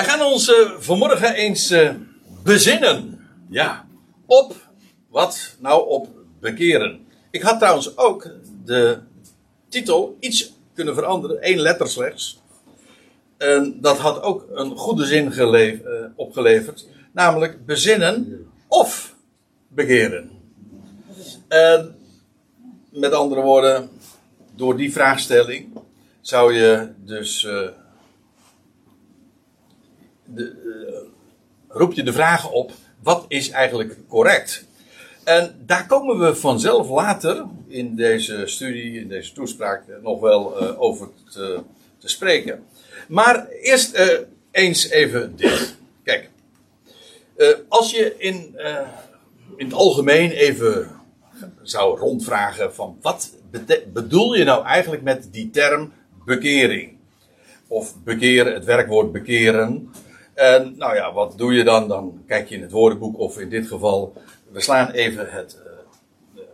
Wij gaan ons eh, vanmorgen eens eh, bezinnen. Ja, op wat? Nou, op bekeren. Ik had trouwens ook de titel iets kunnen veranderen, één letter slechts. En dat had ook een goede zin eh, opgeleverd, namelijk bezinnen of bekeren. En met andere woorden, door die vraagstelling zou je dus. De, eh, je de vraag op: wat is eigenlijk correct? En daar komen we vanzelf later in deze studie, in deze toespraak, eh, nog wel eh, over te, te spreken. Maar eerst eens even dit. Kijk, als je in, in het algemeen even zou rondvragen van wat bedoel je nou eigenlijk met die term bekering? Of bekeren, het werkwoord bekeren. En nou ja, wat doe je dan? Dan kijk je in het woordenboek of in dit geval, we slaan even het eh,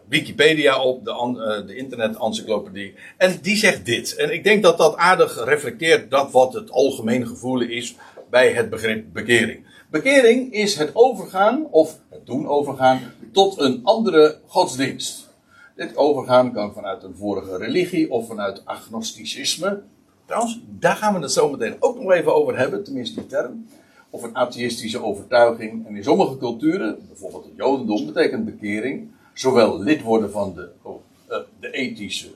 Wikipedia op, de, eh, de internet-encyclopedie. En die zegt dit. En ik denk dat dat aardig reflecteert dat wat het algemeen gevoel is bij het begrip bekering. Bekering is het overgaan, of het doen overgaan, tot een andere godsdienst. Dit overgaan kan vanuit een vorige religie of vanuit agnosticisme. Trouwens, daar gaan we het zo meteen ook nog even over hebben, tenminste die term. Of een atheïstische overtuiging. En in sommige culturen, bijvoorbeeld het Jodendom, betekent bekering zowel lid worden van de, oh, eh, de ethische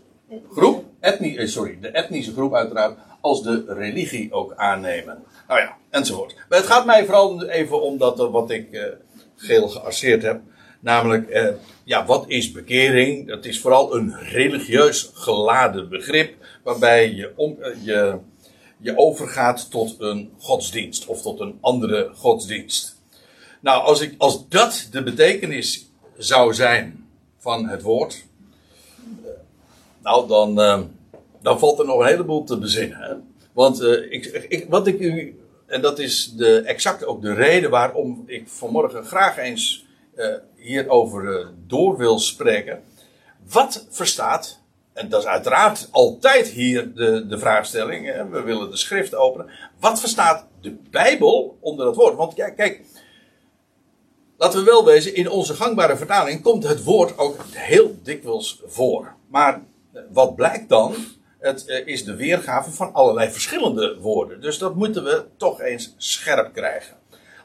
groep, eh, sorry, de etnische groep uiteraard, als de religie ook aannemen. Nou ja, enzovoort. Maar het gaat mij vooral even om dat, eh, wat ik geel gearseerd heb. Namelijk, eh, ja, wat is bekering? Dat is vooral een religieus geladen begrip, waarbij je, om, je, je overgaat tot een godsdienst of tot een andere godsdienst. Nou, als, ik, als dat de betekenis zou zijn van het woord, eh, nou dan, eh, dan valt er nog een heleboel te bezinnen. Want eh, ik, ik, wat ik u, en dat is de, exact ook de reden waarom ik vanmorgen graag eens hierover door wil spreken. Wat verstaat, en dat is uiteraard altijd hier de, de vraagstelling, we willen de schrift openen. Wat verstaat de Bijbel onder dat woord? Want kijk, kijk Laten we wel wezen, in onze gangbare vertaling komt het woord ook heel dikwijls voor. Maar eh, wat blijkt dan? Het eh, is de weergave van allerlei verschillende woorden. Dus dat moeten we toch eens scherp krijgen.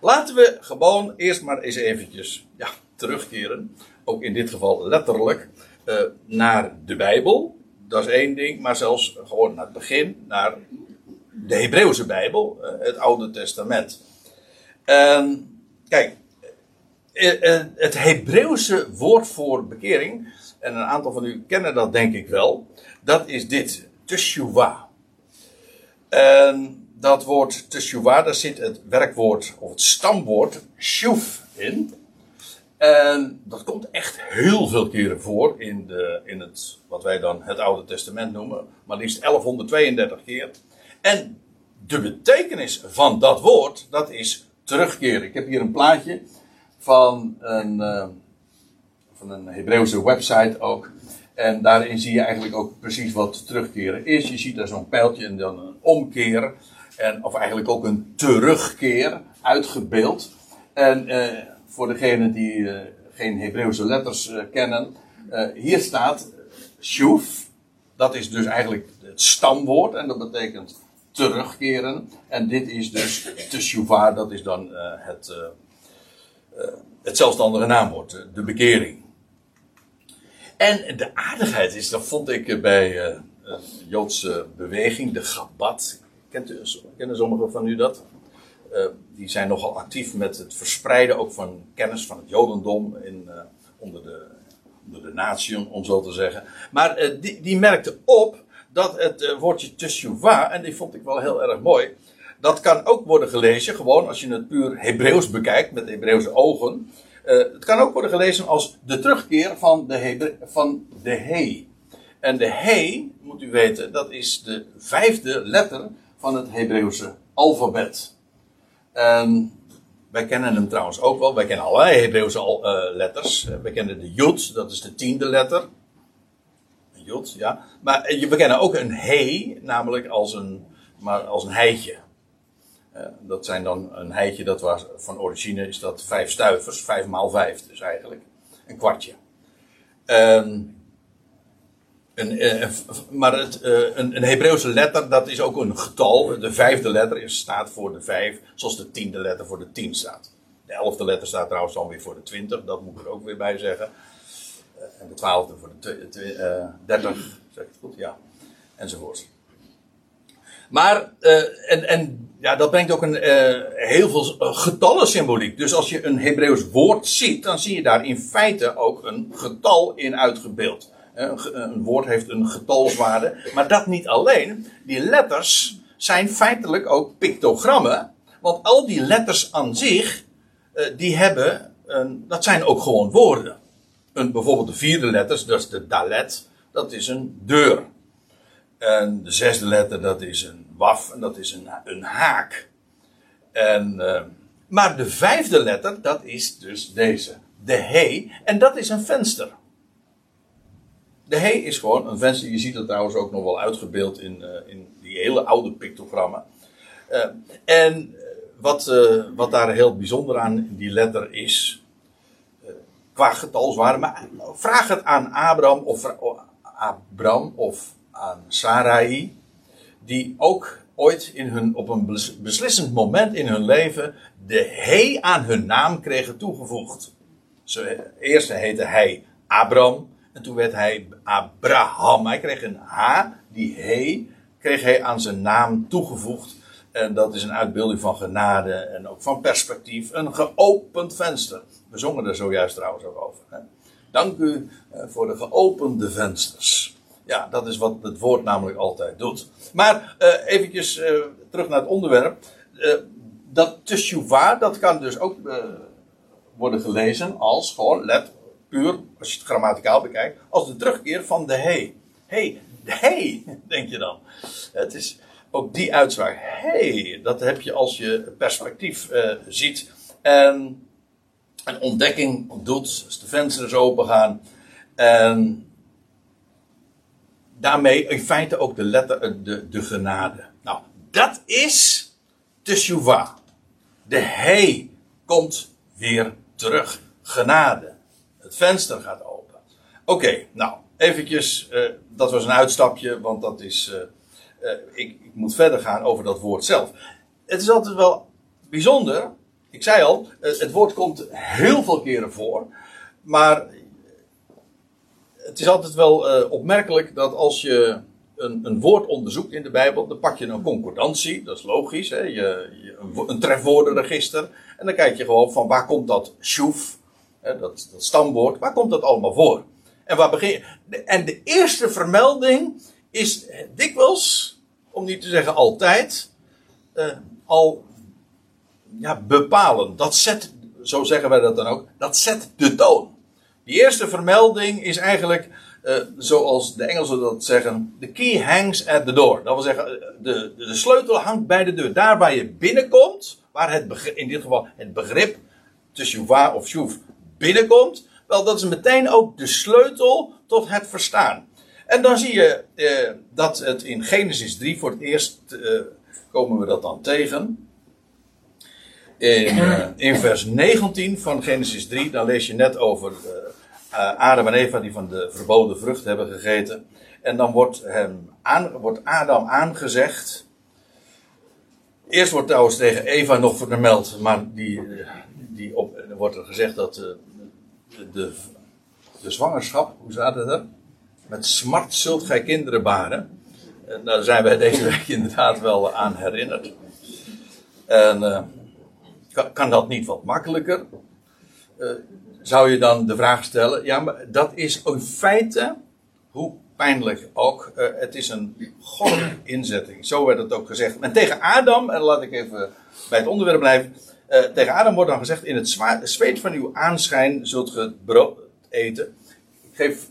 Laten we gewoon eerst maar eens eventjes ja, terugkeren. Ook in dit geval letterlijk. Eh, naar de Bijbel. Dat is één ding. Maar zelfs gewoon naar het begin. Naar de Hebreeuwse Bijbel. eh, het Oude Testament. En kijk, eh, het Hebreeuwse woord voor bekering, en een aantal van u kennen dat denk ik wel, dat is dit, teshuvah. En dat woord teshuvah, daar zit het werkwoord, of het stamwoord, shuv in. En dat komt echt heel veel keren voor in, de, in het, wat wij dan het Oude Testament noemen, maar liefst 1132 keer. En de betekenis van dat woord, dat is terugkeren. Ik heb hier een plaatje van een, eh, van een Hebreeuwse website ook. En daarin zie je eigenlijk ook precies wat terugkeren is. Je ziet daar zo'n pijltje en dan een omkeer. En, of eigenlijk ook een terugkeer uitgebeeld. En eh, voor degenen die eh, geen Hebreeuwse letters eh, kennen. eh, hier staat shuv. Dat is dus eigenlijk het stamwoord. En dat betekent terugkeren. En dit is dus teshuvah. Dat is dan het... het zelfstandige naamwoord, de bekering. En de aardigheid is, dat vond ik bij een Joodse beweging, de Chabad. Kent u, kennen sommigen van u dat? Eh, die zijn nogal actief met het verspreiden ook van kennis van het Jodendom in, eh, onder, de, onder de natie, om zo te zeggen. Maar eh, die, die merkte op dat het woordje teshuvah, en die vond ik wel heel erg mooi, dat kan ook worden gelezen, gewoon als je het puur Hebreeuws bekijkt, met Hebreeuwse ogen. Het kan ook worden gelezen als de terugkeer van de, van de he. En de he, moet u weten, dat is de vijfde letter van het Hebreeuwse alfabet. En wij kennen hem trouwens ook wel. Wij kennen allerlei Hebreeuwse eh, letters. Eh, Wij kennen de Jud, dat is de tiende letter. Jud, ja. Maar eh, we kennen ook een he, namelijk als een, maar als een heitje. dat zijn dan een heitje, dat was van origine is dat vijf stuivers, vijf maal vijf dus eigenlijk. Een kwartje. Ehm, eh, maar het, uh, een, een Hebreeuwse letter, dat is ook een getal. De vijfde letter staat voor de vijf, zoals de tiende letter voor de tien staat. De elfde letter staat trouwens dan weer voor de twintig, dat moet ik er ook weer bij zeggen. Uh, en de twaalfde voor de dertig, zeg ik het goed? Ja. Enzovoort. Maar, en, en ja, dat brengt ook een, heel veel getallen symboliek. Dus als je een Hebreeuws woord ziet, dan zie je daar in feite ook een getal in uitgebeeld. Een woord heeft een getalswaarde. Maar dat niet alleen. Die letters zijn feitelijk ook pictogrammen. Want al die letters aan zich, eh, die hebben, dat zijn ook gewoon woorden. Een, bijvoorbeeld de vierde letters, dat is de dalet, dat is een deur. En de zesde letter, dat is een waf, en dat is een, een haak. En, uh, maar de vijfde letter, dat is dus deze, de he, en dat is een venster. De he is gewoon een venster. Je ziet dat trouwens ook nog wel uitgebeeld in, uh, in die hele oude pictogrammen. Uh, en wat, uh, wat daar heel bijzonder aan die letter is, qua getalswaarde, maar vraag het aan Abraham of, Abraham of aan Sarai, die ook ooit in hun, op een beslissend moment in hun leven de he aan hun naam kregen toegevoegd. Zo, eerst heette hij Abraham, en toen werd hij Abraham. Hij kreeg een H, die he, kreeg hij aan zijn naam toegevoegd. En dat is een uitbeelding van genade en ook van perspectief. Een geopend venster. We zongen er zojuist trouwens ook over. Dank u eh, voor de geopende vensters. Ja, dat is wat het woord namelijk altijd doet. Maar uh, eventjes uh, terug naar het onderwerp. Uh, dat teshuva, dat kan dus ook worden gelezen als gewoon, let puur, als je het grammaticaal bekijkt, als de terugkeer van de he. Hey, de he, denk je dan. Het is ook die uitspraak. Hey, dat heb je als je perspectief uh, ziet. En een ontdekking doet, als de vensters open gaan. En daarmee in feite ook de letter, eh, de, de genade. Nou, dat is teshuva. De he komt weer terug. Genade. Het venster gaat open. Oké, nou, eventjes, uh, dat was een uitstapje, want dat is, uh, uh, ik, ik, moet verder gaan over dat woord zelf. Het is altijd wel bijzonder, ik zei al, het woord komt heel veel keren voor, maar het is altijd wel opmerkelijk dat als je een, een, woord onderzoekt in de Bijbel, dan pak je een concordantie, dat is logisch, hè? Je, een, trefwoordenregister, en dan kijk je gewoon van waar komt dat sjoef, dat, dat stamwoord, waar komt dat allemaal voor? En, waar begin, en de eerste vermelding is dikwijls, om niet te zeggen altijd, uh, al ja, bepalend. Dat zet, zo zeggen wij dat dan ook, dat zet de toon. Die eerste vermelding is eigenlijk, uh, zoals de Engelsen dat zeggen, the key hangs at the door. Dat wil zeggen, de, de sleutel hangt bij de deur. Daar waar je binnenkomt, waar het begrip, in dit geval het begrip teshuva of shuv binnenkomt, wel, dat is meteen ook de sleutel tot het verstaan. En dan zie je eh, dat het in Genesis 3 voor het eerst eh, komen we dat dan tegen. In, in, vers 19 van Genesis 3, dan lees je net over uh, Adam en Eva die van de verboden vrucht hebben gegeten. En dan wordt, hem aan, wordt Adam aangezegd. Eerst wordt trouwens tegen Eva nog vermeld, maar die, die op, wordt er gezegd dat de, de, de zwangerschap, hoe staat het er? Met smart zult gij kinderen baren. En daar zijn wij deze week inderdaad wel aan herinnerd. En uh, kan, kan, dat niet wat makkelijker? Uh, zou je dan de vraag stellen, ja, maar dat is in feite, hoe pijnlijk ook, het is een goddelijke inzetting. Zo werd het ook gezegd. En tegen Adam, en laat ik even bij het onderwerp blijven, uh, tegen Adam wordt dan gezegd: In het zweet van uw aanschijn zult ge brood eten. Ik geef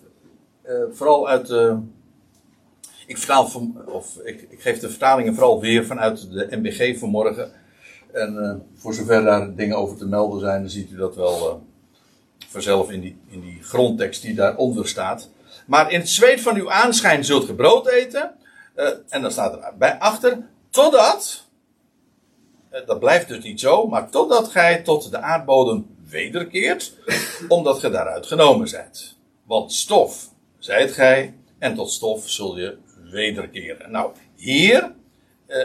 uh, vooral uit de. Ik, vertaal of ik, ik, geef de vertalingen vooral weer vanuit de MBG vanmorgen. En uh, voor zover daar dingen over te melden zijn, dan ziet u dat wel vanzelf in die, in die grondtekst die daaronder staat. Maar in het zweet van uw aanschijn zult ge brood eten. en dan staat er bij achter. Totdat Eh, Dat blijft dus niet zo, maar totdat gij tot de aardbodem wederkeert, omdat ge daaruit genomen zijt. Want stof zijt gij, en tot stof zul je wederkeren. Nou, hier eh,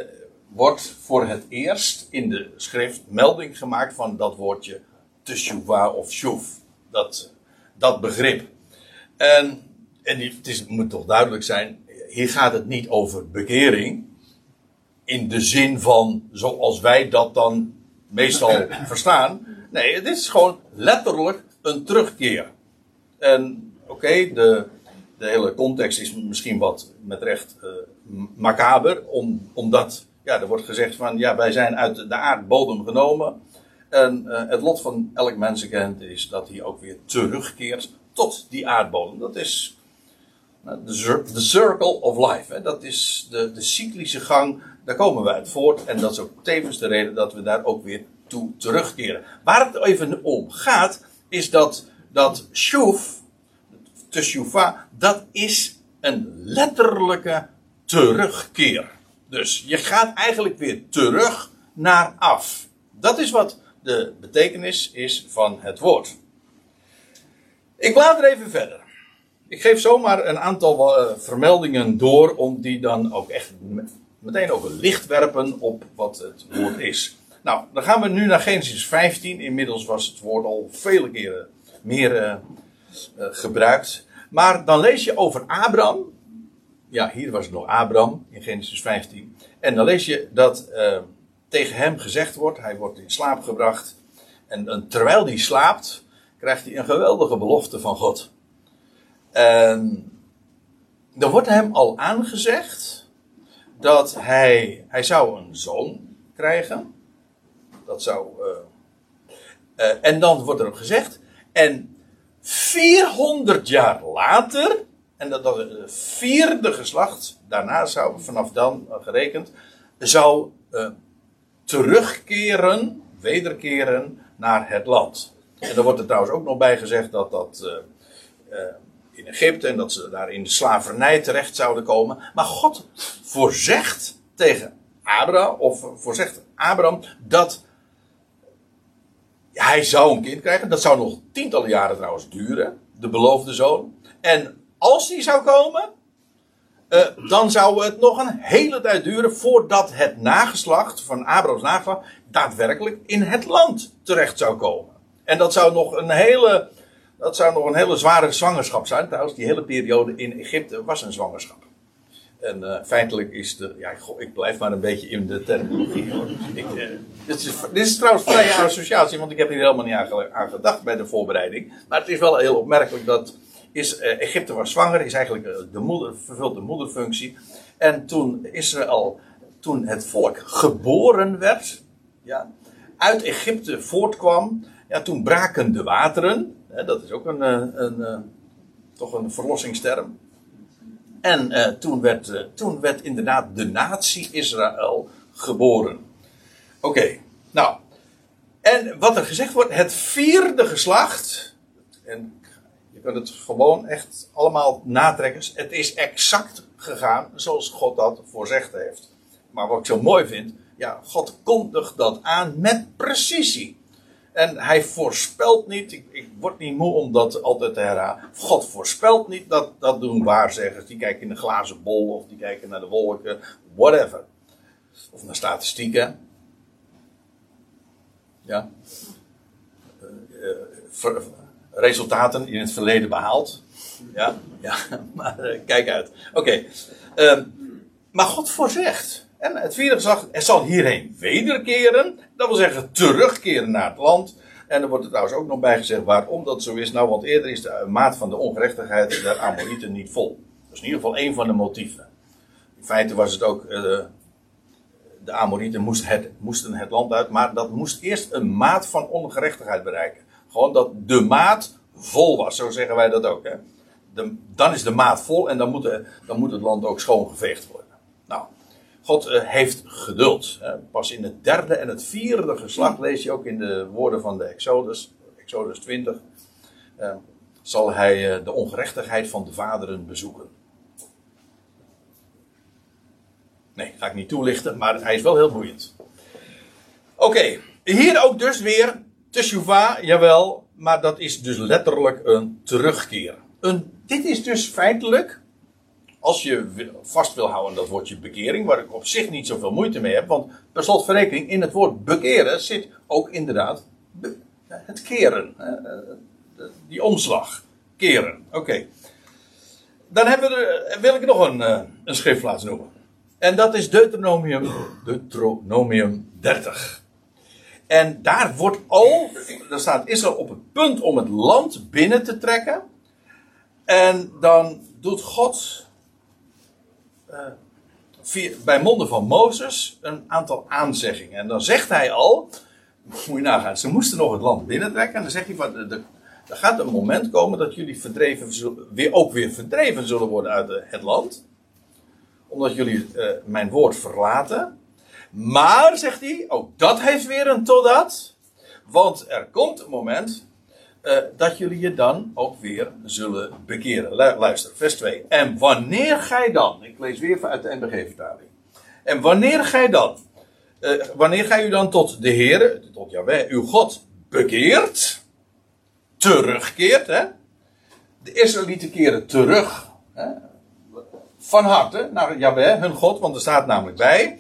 wordt voor het eerst in de schrift melding gemaakt van dat woordje teshuvah of shuv. Dat, dat begrip. En, en het is, moet toch duidelijk zijn, hier gaat het niet over bekering. In de zin van zoals wij dat dan meestal verstaan. Nee, het is gewoon letterlijk een terugkeer. En oké, de, de hele context is misschien wat met recht eh, macaber, om, omdat ja, er wordt gezegd van ja, wij zijn uit de aardbodem genomen. En eh, het lot van elk mensenkent is dat hij ook weer terugkeert tot die aardbodem. Dat is de de circle of life. Hè. Dat is de, de cyclische gang, daar komen we uit voort. En dat is ook tevens de reden dat we daar ook weer toe terugkeren. Waar het even om gaat, is dat, dat shuv, te shuva, dat is een letterlijke terugkeer. Dus je gaat eigenlijk weer terug naar af. Dat is wat de betekenis is van het woord. Ik blader even verder. Ik geef zomaar een aantal eh, vermeldingen door om die dan ook echt meteen ook een licht werpen op wat het woord is. Nou, dan gaan we nu naar Genesis 15. Inmiddels was het woord al vele keren meer eh, eh, gebruikt. Maar dan lees je over Abraham. Ja, hier was het nog Abraham in Genesis 15. En dan lees je dat eh, tegen hem gezegd wordt, hij wordt in slaap gebracht. En, en terwijl hij slaapt, krijgt hij een geweldige belofte van God. En dan wordt hem al aangezegd dat hij, hij zou een zoon krijgen. Dat zou. eh, eh, en dan wordt er gezegd. En 400 jaar later. En dat, dat het vierde geslacht. Daarna zou vanaf dan gerekend. Zou eh, terugkeren. Wederkeren naar het land. En dan wordt er trouwens ook nog bij gezegd dat dat. In Egypte en dat ze daar in de slavernij terecht zouden komen. Maar God voorzegt tegen Abraham, of voorzegt Abraham, dat hij zou een kind krijgen. Dat zou nog tientallen jaren trouwens duren, de beloofde zoon. En als die zou komen, eh, dan zou het nog een hele tijd duren voordat het nageslacht van Abrahams nageslacht daadwerkelijk in het land terecht zou komen. En dat zou nog een hele, dat zou nog een hele zware zwangerschap zijn. Trouwens, die hele periode in Egypte was een zwangerschap. En eh, feitelijk is de. Ja, goh, ik blijf maar een beetje in de terminologie. Hoor. Ik, eh, dit, is, dit is trouwens vrije associatie, want ik heb hier helemaal niet aan, ge- aan gedacht bij de voorbereiding. Maar het is wel heel opmerkelijk dat. Is, eh, Egypte was zwanger, is eigenlijk de moeder, vervult de moederfunctie. En toen Israël, toen het volk geboren werd, ja, uit Egypte voortkwam, ja, toen braken de wateren. Hè, dat is ook een, eh, een, eh, toch een verlossingsterm. En eh, toen, werd, eh, toen werd inderdaad de natie Israël geboren. Oké, nou. En wat er gezegd wordt, het vierde geslacht. En je kunt het gewoon echt allemaal natrekken. Het is exact gegaan zoals God dat voorzegd heeft. Maar wat ik zo mooi vind, ja, God kondigt dat aan met precisie. En hij voorspelt niet, ik, ik word niet moe om dat altijd te herhalen. God voorspelt niet, dat, dat doen waarzeggers. Die kijken in de glazen bol of die kijken naar de wolken, whatever. Of naar statistieken. Ja. Eh, eh, resultaten in het verleden behaald. Ja, ja maar eh, kijk uit. Oké. Ehm, maar God voorzegt. En het vierde geslacht, er zal hierheen wederkeren. Dat wil zeggen terugkeren naar het land. En er wordt er trouwens ook nog bij gezegd waarom dat zo is. Nou, want eerder is de maat van de ongerechtigheid der Amorieten niet vol. Dat is in ieder geval één van de motieven. In feite was het ook, eh, de Amorieten het, moesten het land uit, maar dat moest eerst een maat van ongerechtigheid bereiken. Gewoon dat de maat vol was, zo zeggen wij dat ook. Hè? Dan is de maat vol en dan moet, dan moet het land ook schoongeveegd worden. God eh, heeft geduld. Hè. Pas in het derde en het vierde geslacht lees je ook in de woorden van de Exodus, Exodus 20, eh, zal hij eh, de ongerechtigheid van de vaderen bezoeken. Nee, ga ik niet toelichten, maar hij is wel heel boeiend. Oké, hier ook dus weer Teshuvah, jawel, maar dat is dus letterlijk een terugkeer. Een, dit is dus feitelijk, als je vast wil houden dat woordje bekering, waar ik op zich niet zoveel moeite mee heb, want per slotverrekening in het woord bekeren zit ook inderdaad het keren, die omslag, keren. Oké. Dan hebben we, wil ik nog een, eh, een schriftplaats noemen. En dat is Deuteronomium, Deuteronomium 30. En daar wordt al, daar staat Israël op het punt om het land binnen te trekken. En dan doet God via, bij monden van Mozes een aantal aanzeggingen. En dan zegt hij al, moet je nagaan, ze moesten nog het land binnentrekken. En dan zegt hij, van, er gaat een moment komen dat jullie verdreven, weer, ook weer verdreven zullen worden uit het land. Omdat jullie uh, mijn woord verlaten. Maar, zegt hij, ook dat heeft weer een totdat. Want er komt een moment uh, dat jullie je dan ook weer zullen bekeren. Luister, vers 2. En wanneer gij dan, ik lees weer uit de NBG-vertaling. En wanneer gij dan, uh, wanneer gij u dan tot de Heer, tot Jahweh, uw God, bekeert, terugkeert, hè. De Israëlieten keren terug, hè, van harte naar Jahweh, hun God, want er staat namelijk bij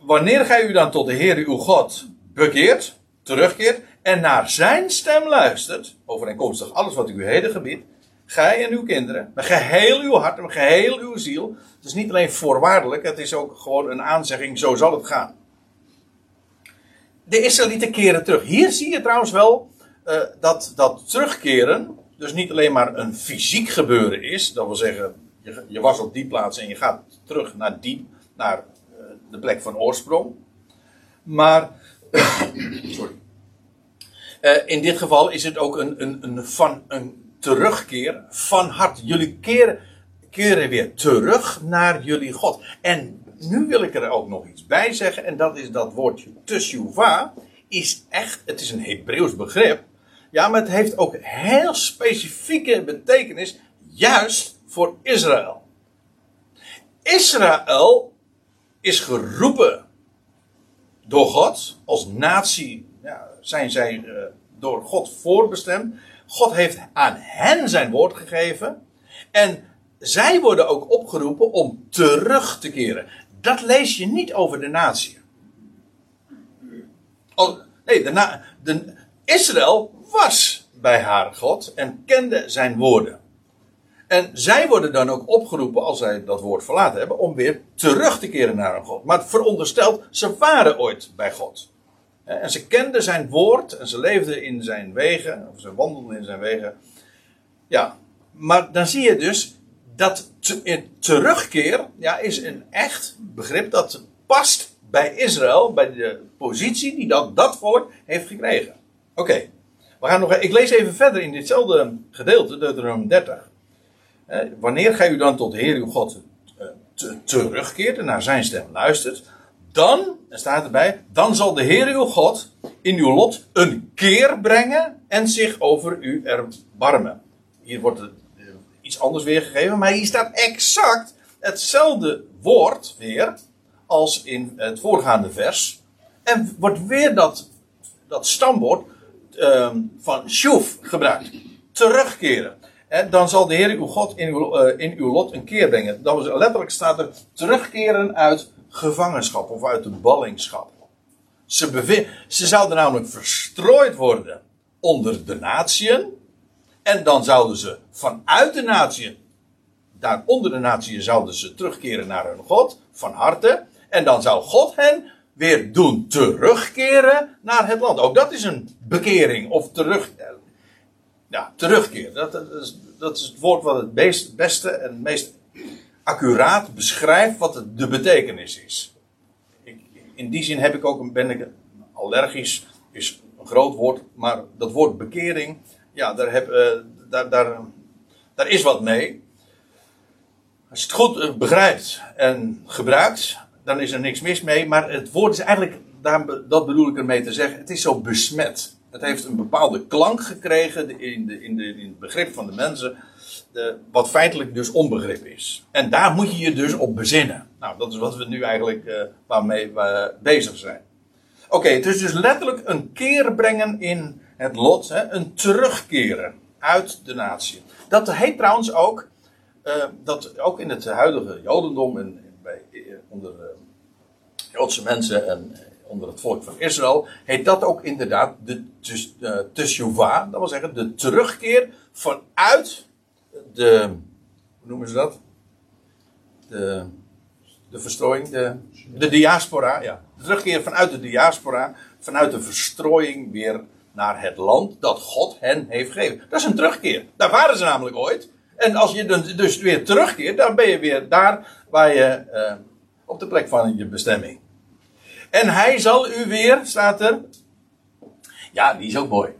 wanneer gij u dan tot de Heer uw God bekeert, terugkeert en naar zijn stem luistert, overeenkomstig alles wat u heden gebiedt, gij en uw kinderen, met geheel uw hart en geheel uw ziel. Het is niet alleen voorwaardelijk, het is ook gewoon een aanzegging, zo zal het gaan. De Israëlieten keren terug. Hier zie je trouwens wel uh, dat dat terugkeren dus niet alleen maar een fysiek gebeuren is. Dat wil zeggen, je, je was op die plaats en je gaat terug naar die, naar de plek van oorsprong. Maar. Uh, in dit geval is het ook een, een, een, van, een terugkeer van hart. Jullie keren, weer terug naar jullie God. En nu wil ik er ook nog iets bij zeggen. En dat is dat woordje teshuva. Is echt, het is een Hebreeuws begrip. Ja, maar het heeft ook heel specifieke betekenis. Juist voor Israël. Israël is geroepen door God. Als natie zijn zij uh, door God voorbestemd. God heeft aan hen zijn woord gegeven. En zij worden ook opgeroepen om terug te keren. Dat lees je niet over de natie. Oh, nee, de, de Israël was bij haar God en kende zijn woorden. En zij worden dan ook opgeroepen, als zij dat woord verlaten hebben, om weer terug te keren naar een God. Maar verondersteld, ze waren ooit bij God. En ze kenden zijn woord en ze leefden in zijn wegen, of ze wandelden in zijn wegen. Ja, maar dan zie je dus dat terugkeer ja, is een echt begrip dat past bij Israël, bij de positie die dat, dat volk heeft gekregen. Oké, we gaan nog. Ik lees even verder in ditzelfde gedeelte, Deuteronomium 30 wanneer gij u dan tot de Heer uw God eh, terugkeert en naar zijn stem luistert, dan, er staat erbij, dan zal de Heer uw God in uw lot een keer brengen en zich over u erbarmen. Hier wordt uh, iets anders weergegeven, maar hier staat exact hetzelfde woord weer als in het voorgaande vers. En wordt weer dat, dat stamwoord uh, van shuf gebruikt. Terugkeren dan zal de Heer uw God in uw, uh, in uw lot een keer brengen. Dat was letterlijk staat er terugkeren uit gevangenschap of uit de ballingschap. Ze, ze zouden namelijk verstrooid worden onder de natieën. En dan zouden ze vanuit de natieën, daar onder de natieën zouden ze terugkeren naar hun God, van harte. En dan zou God hen weer doen terugkeren naar het land. Ook dat is een bekering of terug, ja, terugkeer. Dat, dat, is, dat is het woord wat het beste en meest accuraat beschrijft wat de betekenis is. In die zin heb ik ook, ben ik allergisch, is een groot woord, maar dat woord bekering, ja, daar, heb, daar, daar, daar is wat mee. Als je het goed eh, begrijpt en gebruikt, dan is er niks mis mee. Maar het woord is eigenlijk, dat bedoel ik ermee te zeggen, het is zo besmet. Het heeft een bepaalde klank gekregen in, de, in, de, in het begrip van de mensen, de, wat feitelijk dus onbegrip is. En daar moet je je dus op bezinnen. Nou, dat is wat we nu eigenlijk uh, waarmee we bezig zijn. Oké, het is dus letterlijk een keer brengen in het lot, hè, een terugkeren uit de natie. Dat heet trouwens ook, uh, dat ook in het huidige Jodendom en bij, onder uh, Joodse mensen en onder het volk van Israël, heet dat ook inderdaad de teshuvah, dat wil zeggen de terugkeer vanuit de, hoe noemen ze dat? De, de verstrooiing, de, de diaspora, ja. De terugkeer vanuit de diaspora, vanuit de verstrooiing weer naar het land dat God hen heeft gegeven. Dat is een terugkeer. Daar waren ze namelijk ooit. En als je dus weer terugkeert, dan ben je weer daar waar je uh, op de plek van je bestemming. En hij zal u weer, staat er. Ja, die is ook mooi.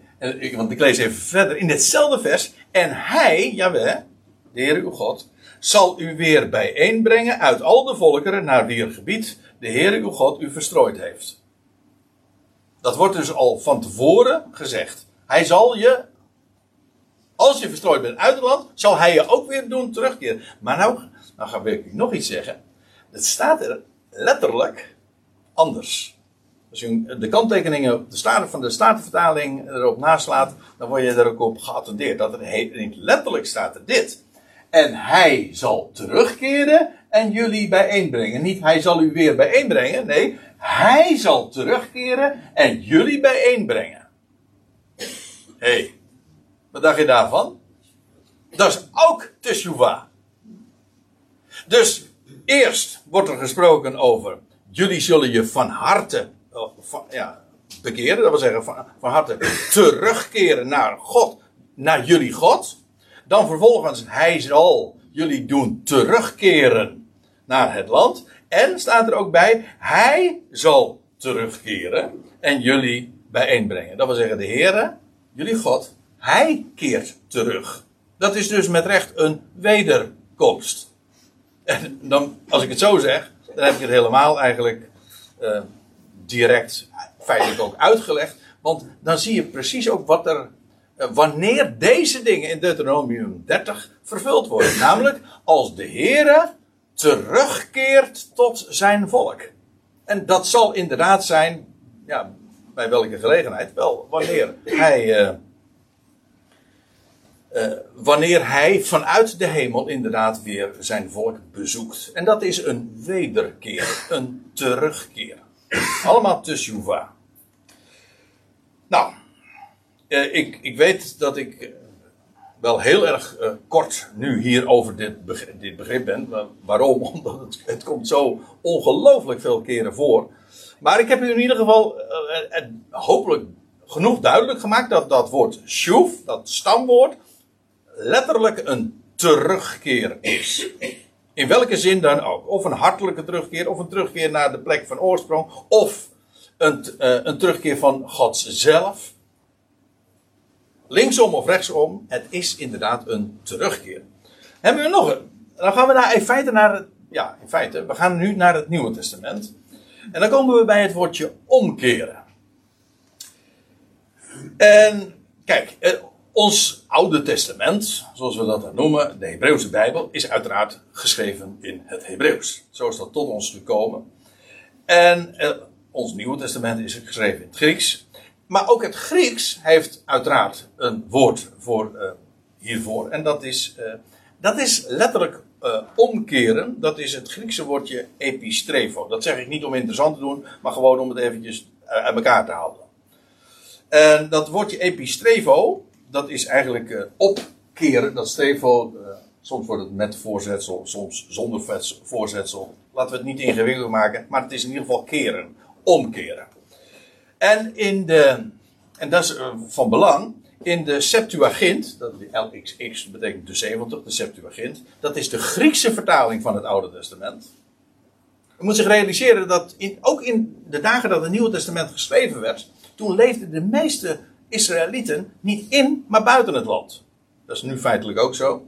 Want ik lees even verder in hetzelfde vers. En hij, jawel, de Heer uw God, zal u weer bijeenbrengen uit al de volkeren naar wier gebied de Heer uw God u verstrooid heeft. Dat wordt dus al van tevoren gezegd. Hij zal je, als je verstrooid bent uit het land, zal hij je ook weer doen terugkeren. Maar nou, nou ga ik nog iets zeggen. Het staat er letterlijk anders. Als je de kanttekeningen de staten, van de Statenvertaling erop naslaat, dan word je er ook op geattendeerd. Dat er niet letterlijk staat er dit. En hij zal terugkeren en jullie bijeenbrengen. Niet hij zal u weer bijeenbrengen. Nee, hij zal terugkeren en jullie bijeenbrengen. Hé, hey, wat dacht je daarvan? Dat is ook teshuva. Dus eerst wordt er gesproken over jullie zullen je van harte van, ja, bekeren, dat wil zeggen van, van harte terugkeren naar God, naar jullie God. Dan vervolgens, hij zal jullie doen terugkeren naar het land. En staat er ook bij, hij zal terugkeren en jullie bijeenbrengen. Dat wil zeggen, de Heere, jullie God, hij keert terug. Dat is dus met recht een wederkomst. En dan, als ik het zo zeg, dan heb ik het helemaal eigenlijk uh, direct feitelijk ook uitgelegd. Want dan zie je precies ook wat er, uh, wanneer deze dingen in Deuteronomium 30 vervuld worden. Namelijk als de Heere terugkeert tot zijn volk. En dat zal inderdaad zijn, ja, bij welke gelegenheid? Wel, wanneer hij... Uh, uh, wanneer hij vanuit de hemel inderdaad weer zijn volk bezoekt. En dat is een wederkeer, een terugkeer. Allemaal teshuva. Nou, uh, ik, ik weet dat ik wel heel erg uh, kort nu hier over dit begrip, dit begrip ben. waarom? Omdat het, het komt zo ongelooflijk veel keren voor. Maar ik heb u in ieder geval hopelijk genoeg duidelijk gemaakt dat dat woord shuv, dat stamwoord, letterlijk een terugkeer is. In welke zin dan ook. Of een hartelijke terugkeer, of een terugkeer naar de plek van oorsprong, of een, uh, een terugkeer van God zelf. Linksom of rechtsom, het is inderdaad een terugkeer. Hebben we nog een? Dan gaan we in feite naar het, ja, in feite, we gaan nu naar het Nieuwe Testament. En dan komen we bij het woordje omkeren. En kijk, eh, ons Oude Testament, zoals we dat dan noemen, de Hebreeuwse Bijbel, is uiteraard geschreven in het Hebreeuws. Zo is dat tot ons gekomen. En eh, ons Nieuwe Testament is geschreven in het Grieks. Maar ook het Grieks heeft uiteraard een woord voor, uh, hiervoor. En dat is, uh, dat is letterlijk uh, omkeren. Dat is het Griekse woordje epistrefo. Dat zeg ik niet om interessant te doen, maar gewoon om het eventjes uit elkaar te houden. En dat woordje epistrefo, dat is eigenlijk uh, opkeren. Dat strevo, uh, soms wordt het met voorzetsel, soms zonder voorzetsel. Laten we het niet ingewikkeld maken, maar het is in ieder geval keren, omkeren. En, in de, en dat is uh, van belang, in de Septuagint, dat LXX betekent de 70, de Septuagint, dat is de Griekse vertaling van het Oude Testament. Je moet zich realiseren dat in, ook in de dagen dat het Nieuwe Testament geschreven werd, toen leefden de meeste Israëlieten niet in, maar buiten het land. Dat is nu feitelijk ook zo.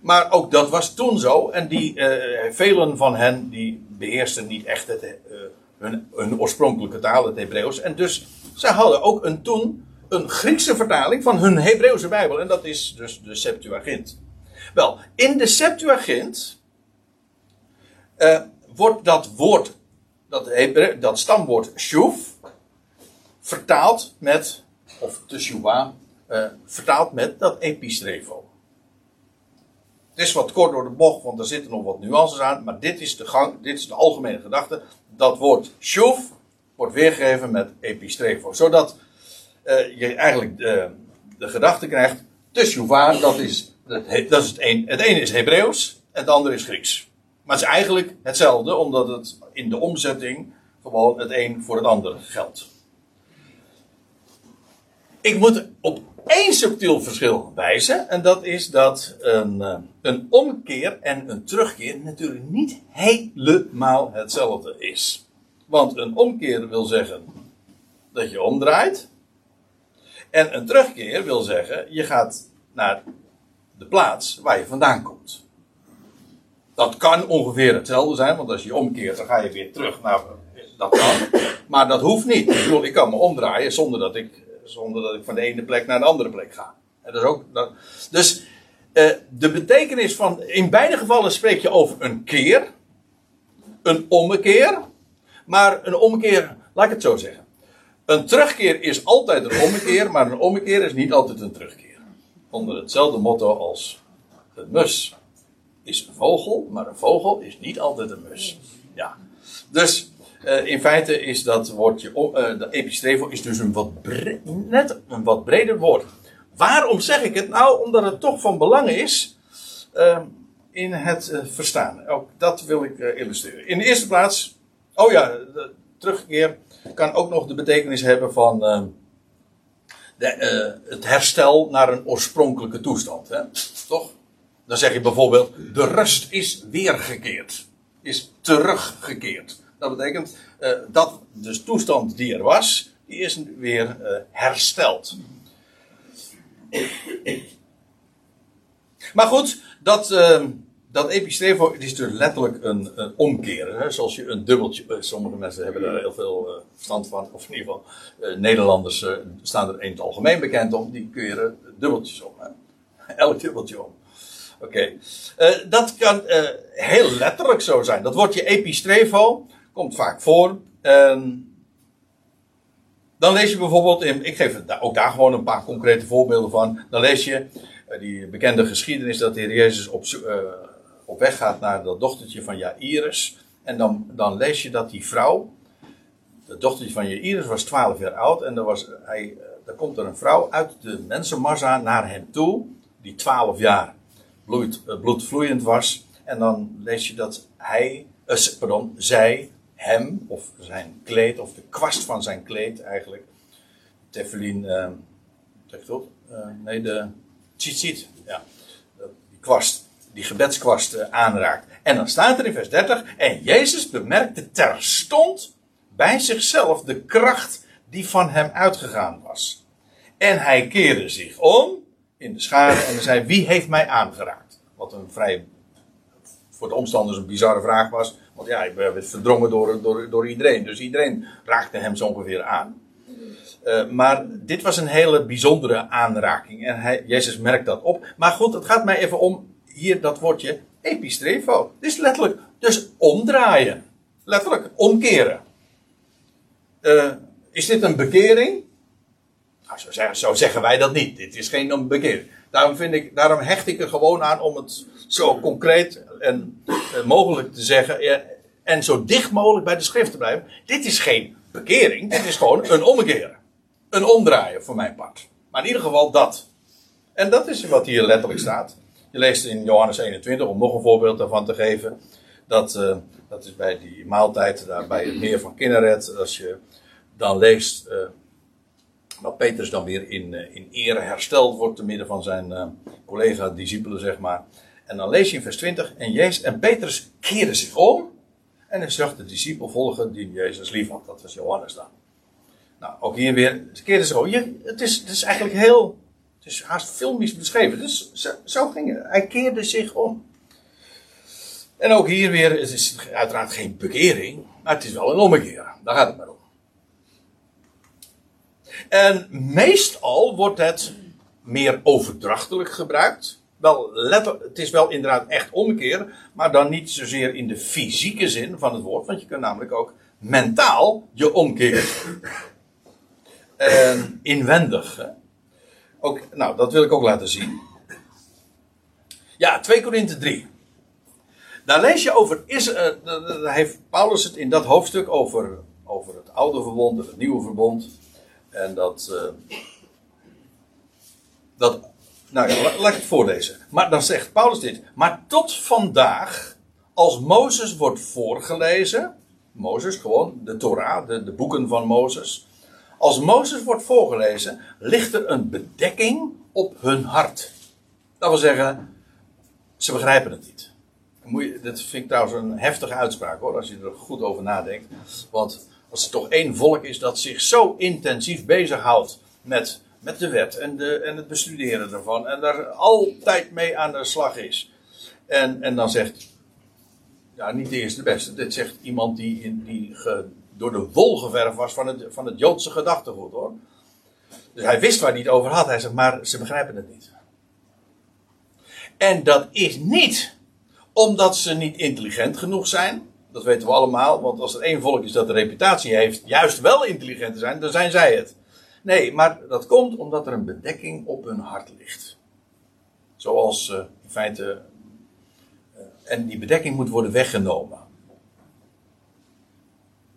Maar ook dat was toen zo. En die, uh, velen van hen die beheersten niet echt het, uh, hun, oorspronkelijke taal, het Hebreeuws. En dus zij hadden ook een, toen een Griekse vertaling van hun Hebreeuwse Bijbel. En dat is dus de Septuagint. Wel, in de Septuagint uh, wordt dat woord dat, dat stamwoord shuv, vertaald met, of teshuva, eh vertaald met dat epistrefo. Het is wat kort door de bocht, want er zitten nog wat nuances aan, maar dit is de, gang, dit is de algemene gedachte. Dat woord shuv wordt weergegeven met epistrefo, zodat eh, je eigenlijk de, de gedachte krijgt, teshuva, dat is, dat, dat is het een, het ene is Hebreeuws, het andere is Grieks. Maar het is eigenlijk hetzelfde, omdat het in de omzetting gewoon het een voor het ander geldt. Ik moet op één subtiel verschil wijzen, en dat is dat een, eh, een omkeer en een terugkeer natuurlijk niet helemaal hetzelfde is. Want een omkeer wil zeggen dat je omdraait, en een terugkeer wil zeggen je gaat naar de plaats waar je vandaan komt. Dat kan ongeveer hetzelfde zijn, want als je omkeert, dan ga je weer terug naar. Dat kan. Maar dat hoeft niet. Ik kan me omdraaien zonder dat ik, zonder dat ik van de ene plek naar de andere plek ga. Dat is ook, dus eh, de betekenis van. In beide gevallen spreek je over een keer, een ommekeer. Maar een ommekeer, laat ik het zo zeggen. Een terugkeer is altijd een ommekeer, maar een ommekeer is niet altijd een terugkeer. Onder hetzelfde motto als een mus is een vogel, maar een vogel is niet altijd een mus. Ja. Dus eh, in feite is dat woordje, om- eh, de epistrevo is dus een wat net een wat breder woord. Waarom zeg ik het? Nou, omdat het toch van belang is eh, in het eh, verstaan. Ook dat wil ik illustreren. In de eerste plaats, oh ja, de terugkeer kan ook nog de betekenis hebben van eh, de, het herstel naar een oorspronkelijke toestand. Hè? Toch? Dan zeg je bijvoorbeeld, de rust is weergekeerd. Is teruggekeerd. Dat betekent eh, dat de toestand die er was, die is weer eh, hersteld. Maar goed, dat, eh, dat epistrefo is dus letterlijk een, een omkeren. Hè? Zoals je een dubbeltje. eh, sommige mensen hebben daar heel veel verstand van. Of in ieder geval, Nederlanders staan er in het algemeen bekend om. Die keren dubbeltjes om. Hè? Elk dubbeltje om. Oké. Dat kan heel letterlijk zo zijn. Dat woordje epistrefo komt vaak voor. Ehm, dan lees je bijvoorbeeld in, ik geef daar- ook daar gewoon een paar concrete voorbeelden van. Dan lees je eh, die bekende geschiedenis dat de Heer Jezus op, eh, op weg gaat naar dat dochtertje van Jairus. En dan, dan lees je dat die vrouw, het dochtertje van Jairus was 12 jaar oud. En er, was, hij, eh, er komt er een vrouw uit de mensenmassa naar hem toe, die 12 jaar bloed, eh, bloedvloeiend was. En dan lees je dat hij, eh, pardon, zij hem, of zijn kleed, of de kwast van zijn kleed eigenlijk, tefillin, eh, zeg ik dat? Eh, nee, de tzitzit, ja, die kwast, die gebedskwast eh, aanraakt. En dan staat er in vers 30, en Jezus bemerkte terstond bij zichzelf de kracht die van hem uitgegaan was. En hij keerde zich om in de schade en zei: Wie heeft mij aangeraakt? Wat een vrij voor de omstanders een bizarre vraag was. Want ja, ik werd verdrongen door, door, door iedereen. Dus iedereen raakte hem zo ongeveer aan. Eh, maar dit was een hele bijzondere aanraking. En Jezus merkt dat op. Maar goed, het gaat mij even om hier dat woordje epistrefo. Dit is letterlijk, dus omdraaien. Letterlijk, omkeren. Eh, is dit een bekering? Nou, zo, zeggen, zo zeggen wij dat niet. Dit is geen een bekering. Daarom, vind ik, daarom hecht ik er gewoon aan om het zo concreet en eh, mogelijk te zeggen. en zo dicht mogelijk bij de schrift te blijven. Dit is geen bekering. Dit is gewoon een omkeren. Een omdraaien voor mijn part. Maar in ieder geval dat. En dat is wat hier letterlijk staat. Je leest in Johannes 21, om nog een voorbeeld daarvan te geven. Dat, eh, dat is bij die maaltijd, daar bij het meer van Kinneret. Als je dan leest eh, dat Petrus dan weer in, eh, in ere hersteld wordt te midden van zijn collega-discipelen, zeg maar. En dan lees je in vers 20, en, Jezus, en Petrus keerde zich om en hij zag de discipel volgen die Jezus lief had. Dat was Johannes dan. Nou, ook hier weer, ze keerde zich om. Je, het, is, het is eigenlijk heel, het is haast filmisch beschreven. Dus zo, zo ging het. Hij keerde zich om. En ook hier weer, het is uiteraard geen bekering, maar het is wel een ommekeer. Daar gaat het maar om. En meestal wordt het meer overdrachtelijk gebruikt. Wel, letter, het is wel inderdaad echt omkeer, maar dan niet zozeer in de fysieke zin van het woord, want je kunt namelijk ook mentaal je omkeert. En inwendig. Hè? Ook, nou, dat wil ik ook laten zien. Ja, 2 Korinthe 3. Daar lees je over, is, uh, daar heeft Paulus het in dat hoofdstuk over, over het oude verbond en het nieuwe verbond. En dat, uh, dat nou ja, laat ik het voorlezen. Maar dan zegt Paulus dit. Maar tot vandaag, als Mozes wordt voorgelezen, Mozes gewoon, de Torah, de, de boeken van Mozes. Als Mozes wordt voorgelezen, ligt er een bedekking op hun hart. Dat wil zeggen, ze begrijpen het niet. Moet je, dat vind ik trouwens een heftige uitspraak hoor, als je er goed over nadenkt. Want als er toch één volk is dat zich zo intensief bezighoudt met, met de wet en, de, en het bestuderen ervan. En daar altijd mee aan de slag is. En, en dan zegt, ja niet de eerste beste. Dit zegt iemand die, die door de wol geverfd was van het, van het Joodse gedachtegoed hoor. Dus hij wist waar hij het over had. Hij zegt, maar ze begrijpen het niet. En dat is niet omdat ze niet intelligent genoeg zijn. Dat weten we allemaal, want als er één volk is dat de reputatie heeft juist wel intelligent te zijn, dan zijn zij het. Nee, maar dat komt omdat er een bedekking op hun hart ligt. Zoals uh, in feite. Uh, en die bedekking moet worden weggenomen.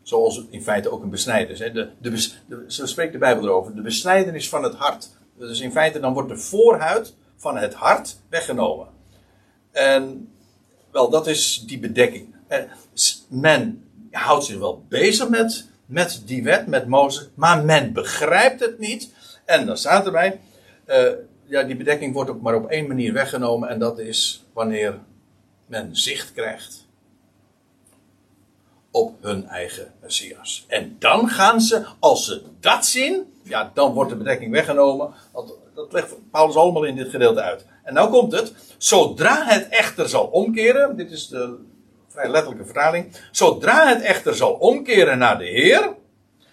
Zoals in feite ook een besnijdenis. Hè. De, de, de, zo spreekt de Bijbel erover. De besnijdenis van het hart. Dus in feite dan wordt de voorhuid van het hart weggenomen. En wel, dat is die bedekking. Men houdt zich wel bezig met, met die wet, met Mozes, maar men begrijpt het niet. En dan staat erbij, uh, ja, die bedekking wordt ook maar op één manier weggenomen en dat is wanneer men zicht krijgt op hun eigen Messias. En dan gaan ze, als ze dat zien, ja, dan wordt de bedekking weggenomen. Dat, dat legt Paulus allemaal in dit gedeelte uit. En nou komt het. Zodra het echter zal omkeren. Dit is de vrij letterlijke vertaling. Zodra het echter zal omkeren naar de Heer.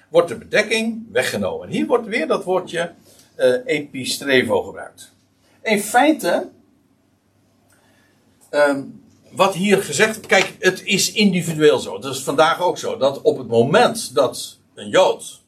Wordt de bedekking weggenomen. Hier wordt weer dat woordje uh, epistrevo gebruikt. In feite. Um, wat hier gezegd. Kijk, het is individueel zo. Dat is vandaag ook zo. Dat op het moment dat een Jood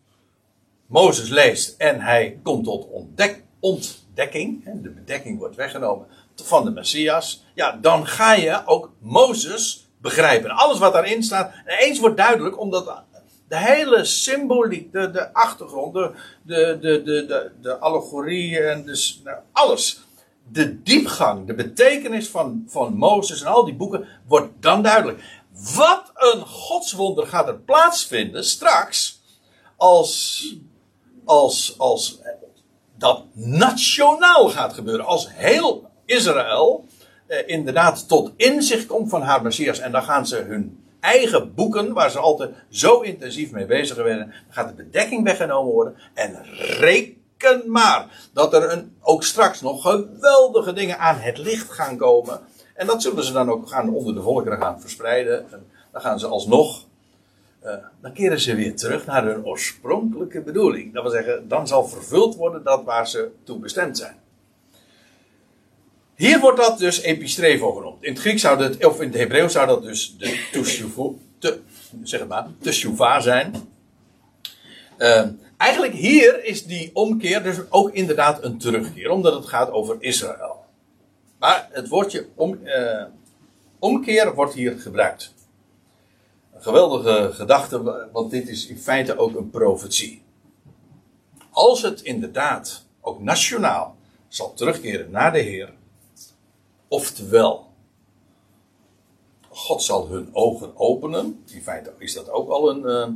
Mozes leest en hij komt tot ontdek, ontdekking, de bedekking wordt weggenomen van de Messias, ja, dan ga je ook Mozes begrijpen. Alles wat daarin staat, eens wordt duidelijk, omdat de hele symboliek, de, de achtergrond, de, de, de, de, de, allegorie en dus, nou, alles. De diepgang, de betekenis van, van Mozes en al die boeken wordt dan duidelijk. Wat een godswonder gaat er plaatsvinden straks als als, als dat nationaal gaat gebeuren. Als heel Israël eh, inderdaad tot inzicht komt van haar Messias. En dan gaan ze hun eigen boeken, waar ze altijd zo intensief mee bezig dan gaat de bedekking weggenomen worden. En reken maar dat er een, ook straks nog geweldige dingen aan het licht gaan komen. En dat zullen ze dan ook gaan onder de volkeren gaan verspreiden. En dan gaan ze alsnog uh, dan keren ze weer terug naar hun oorspronkelijke bedoeling. Dat wil zeggen, dan zal vervuld worden dat waar ze toe bestemd zijn. Hier wordt dat dus epistrevo genoemd. In het Grieks zou dat, of in het Hebreeuws zou dat dus de teshuva, te, zijn. Uh, eigenlijk hier is die omkeer dus ook inderdaad een terugkeer, omdat het gaat over Israël. Maar het woordje om, uh, omkeer wordt hier gebruikt geweldige gedachte, want dit is in feite ook een profetie. Als het inderdaad ook nationaal zal terugkeren naar de Heer, oftewel, God zal hun ogen openen, in feite is dat ook al een, eh,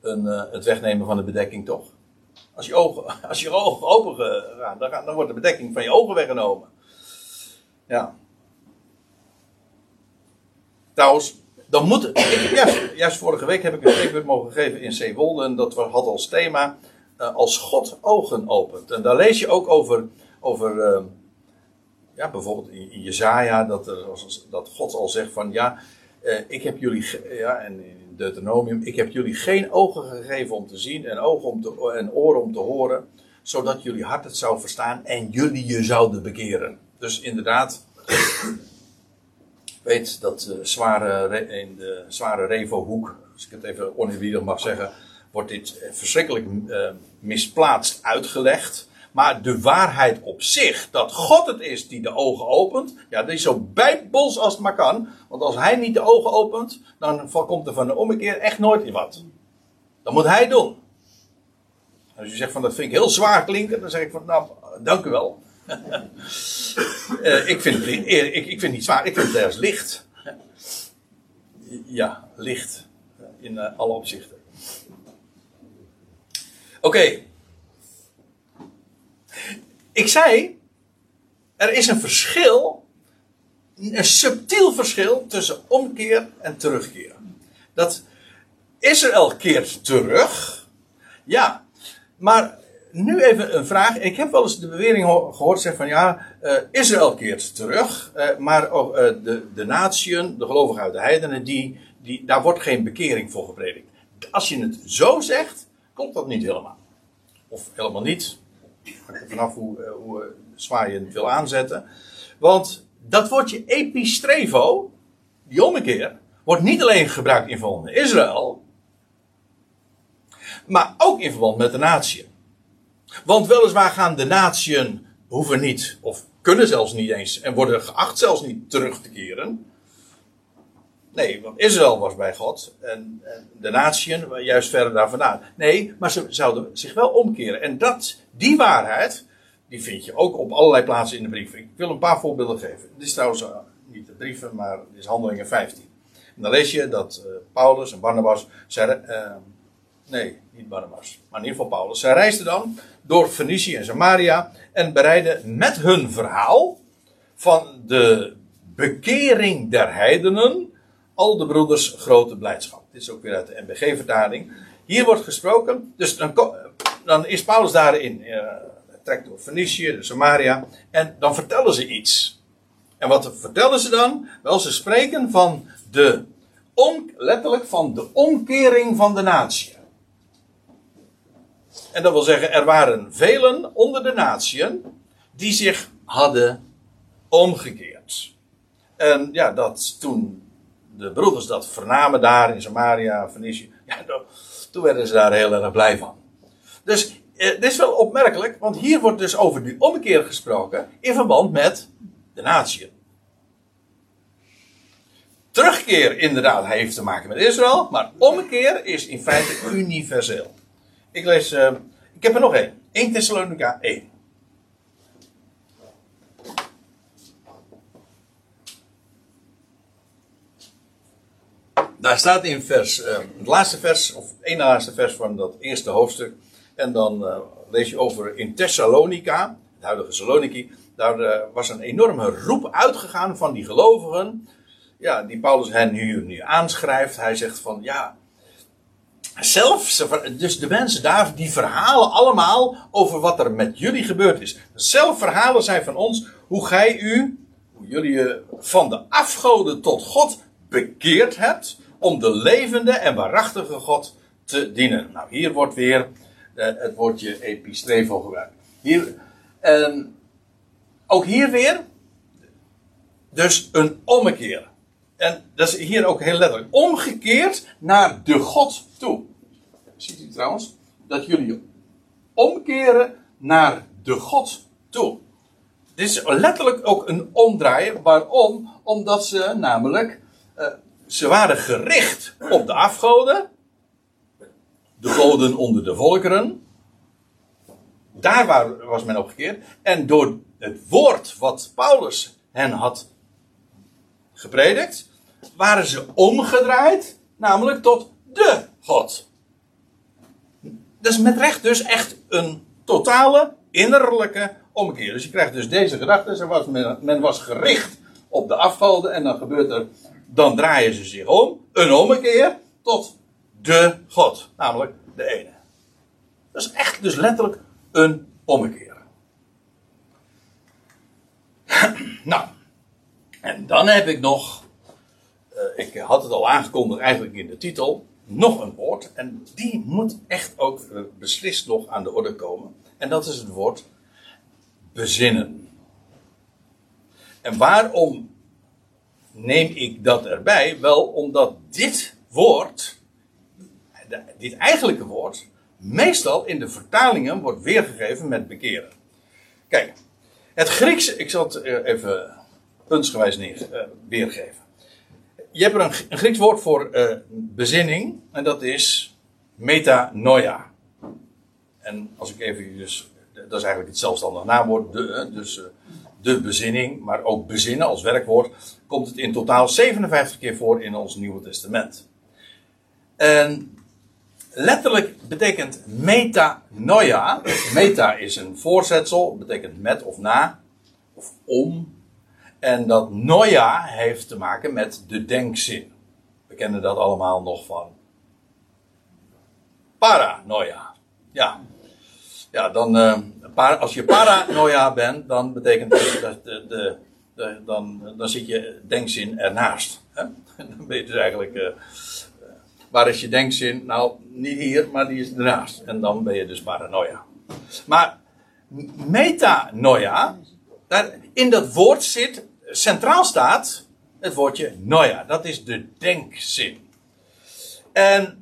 een, eh, het wegnemen van de bedekking toch? Als je ogen, als je ogen open gaan, dan, dan wordt de bedekking van je ogen weggenomen. Ja. Trouwens, dan moet. Juist, juist vorige week heb ik een spreekbeurt mogen geven in Zeewolde. En dat had als thema. Uh, als God ogen opent. En daar lees je ook over. over ja, bijvoorbeeld in Jezaja. Dat, er, dat God al zegt van. Ja, uh, ik heb jullie. Ja, en in Deuteronomium. Ik heb jullie geen ogen gegeven om te zien. En, ogen om te, en oren om te horen. Zodat jullie hart het zou verstaan. En jullie je zouden bekeren. Dus inderdaad weet dat de zware, in de zware Revo-hoek als ik het even oneerbiedig mag zeggen, wordt dit eh, verschrikkelijk misplaatst uitgelegd. Maar de waarheid op zich, dat God het is die de ogen opent, ja, dat is zo bijbels als het maar kan. Want als hij niet de ogen opent, dan komt er van de ommekeer echt nooit wat. Dat moet hij doen. Als u zegt van dat vind ik heel zwaar klinken, dan zeg ik van nou, dank u wel. uh, ik, vind het, ik, ik vind niet zwaar, ik vind het ergens licht. ja, licht. In uh, alle opzichten. Oké. Ik zei, er is een verschil, een subtiel verschil tussen omkeer en terugkeer. Dat Israël keert terug, ja, maar nu even een vraag. Ik heb wel eens de bewering gehoord zeggen van ja, uh, Israël keert terug, uh, maar ook uh, de, de natieën, de gelovigen uit de heidenen, die, die, daar wordt geen bekering voor gepredikt. Als je het zo zegt, klopt dat niet helemaal. Of helemaal niet. Vanaf hoe, hoe zwaar je het wil aanzetten. Want dat woordje epistrevo, die ommekeer, wordt niet alleen gebruikt in verband met Israël, maar ook in verband met de natie. Want weliswaar gaan de natieën hoeven niet, of kunnen zelfs niet eens, en worden geacht zelfs niet terug te keren. Nee, want Israël was bij God en, en de natieën juist verder daar vandaan. Nee, maar ze zouden zich wel omkeren. En dat, die waarheid, die vind je ook op allerlei plaatsen in de brief. Ik wil een paar voorbeelden geven. Dit is trouwens uh, niet de brieven, maar dit is Handelingen 15. En dan lees je dat uh, Paulus en Barnabas, uh, nee, niet Barnabas, maar in ieder geval Paulus. Zij reisden dan door Fenicië en Samaria en bereidden met hun verhaal van de bekering der heidenen al de broeders grote blijdschap. Dit is ook weer uit de MBG-vertaling. Hier wordt gesproken, dus dan, dan is Paulus daarin, uh, trekt door Fenicië, de Samaria, en dan vertellen ze iets. En wat vertellen ze dan? Wel, ze spreken van de, om, letterlijk van de omkering van de natie. En dat wil zeggen, er waren velen onder de natieën die zich hadden omgekeerd. En ja, dat toen de broeders dat vernamen daar in Samaria, Fenicië, ja, toen werden ze daar heel erg blij van. Dus eh, dit is wel opmerkelijk, want hier wordt dus over die omkeer gesproken in verband met de natieën. Terugkeer inderdaad heeft te maken met Israël, maar omkeer is in feite universeel. Ik lees, uh, ik heb er nog één. 1 Thessalonica 1. Daar staat in vers, uh, het laatste vers, of één laatste vers van dat eerste hoofdstuk. En dan uh, lees je over in Thessalonica, het huidige Saloniki. Daar uh, was een enorme roep uitgegaan van die gelovigen. Ja, die Paulus hen nu, nu aanschrijft. Hij zegt van ja, zelf, dus de mensen daar, die verhalen allemaal over wat er met jullie gebeurd is. Zelf verhalen zij van ons hoe gij u, hoe jullie je van de afgoden tot God bekeerd hebt, om de levende en waarachtige God te dienen. Nou, hier wordt weer uh, het woordje epistrevo gebruikt. Hier, uh, ook hier weer, dus een ommekeer. En dat is hier ook heel letterlijk. Omgekeerd naar de God toe. Ziet u trouwens? Dat jullie omkeren naar de God toe. Dit is letterlijk ook een omdraaien. Waarom? Omdat ze namelijk. Uh, ze waren gericht op de afgoden. De goden onder de volkeren. Daar was men opgekeerd. En door het woord wat Paulus hen had gepredikt waren ze omgedraaid, namelijk tot de God. Dat is met recht dus echt een totale innerlijke omkeer. Dus je krijgt dus deze gedachte, men, men was gericht op de afgoden en dan gebeurt er, dan draaien ze zich om, een ommekeer tot de God, namelijk de ene. Dat is echt dus letterlijk een ommekeer. nou, en dan heb ik nog uh, ik had het al aangekondigd eigenlijk in de titel, nog een woord. En die moet echt ook uh, beslist nog aan de orde komen. En dat is het woord bezinnen. En waarom neem ik dat erbij? Wel omdat dit woord dit eigenlijke woord meestal in de vertalingen wordt weergegeven met bekeren. Kijk, het Grieks, ik zal het eh, even puntsgewijs neer, uh, weergeven. Je hebt er een, Grieks woord voor uh, bezinning en dat is metanoia. En als ik even dus, dat is eigenlijk het zelfstandig naamwoord, de, dus de bezinning, maar ook bezinnen als werkwoord, komt het in totaal 57 keer voor in ons Nieuwe Testament. En letterlijk betekent metanoia. Meta is een voorzetsel, betekent met of na, of om. En dat noia heeft te maken met de denkzin. We kennen dat allemaal nog van paranoia. Ja, ja dan, uh, als je paranoia bent, dan betekent dat de, de, de, dan, dan zit je denkzin ernaast. Hè? Dan ben je dus eigenlijk. Uh, Waar is je denkzin? Nou, niet hier, maar die is ernaast. En dan ben je dus paranoia. Maar metanoia, daar, in dat woord zit, centraal staat het woordje noia. Dat is de denkzin. En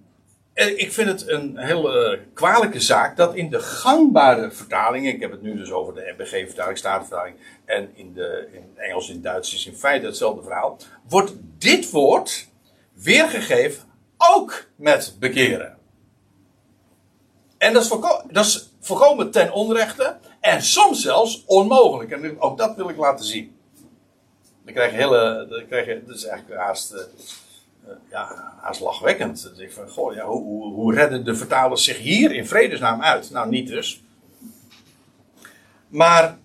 ik vind het een hele uh, kwalijke zaak dat in de gangbare vertalingen, ik heb het nu dus over de MBG-vertaling, Statenvertaling, en in, de, in Engels en Duits is in feite hetzelfde verhaal, wordt dit woord weergegeven ook met bekeren. En dat is, dat is volkomen ten onrechte en soms zelfs onmogelijk. En ook dat wil ik laten zien. Dan krijg je hele, dan krijg je, dat is eigenlijk haast, uh, ja, haast lachwekkend. ik van, goh, ja, hoe, hoe, redden de vertalers zich hier in vredesnaam uit? Nou, niet dus. Maar,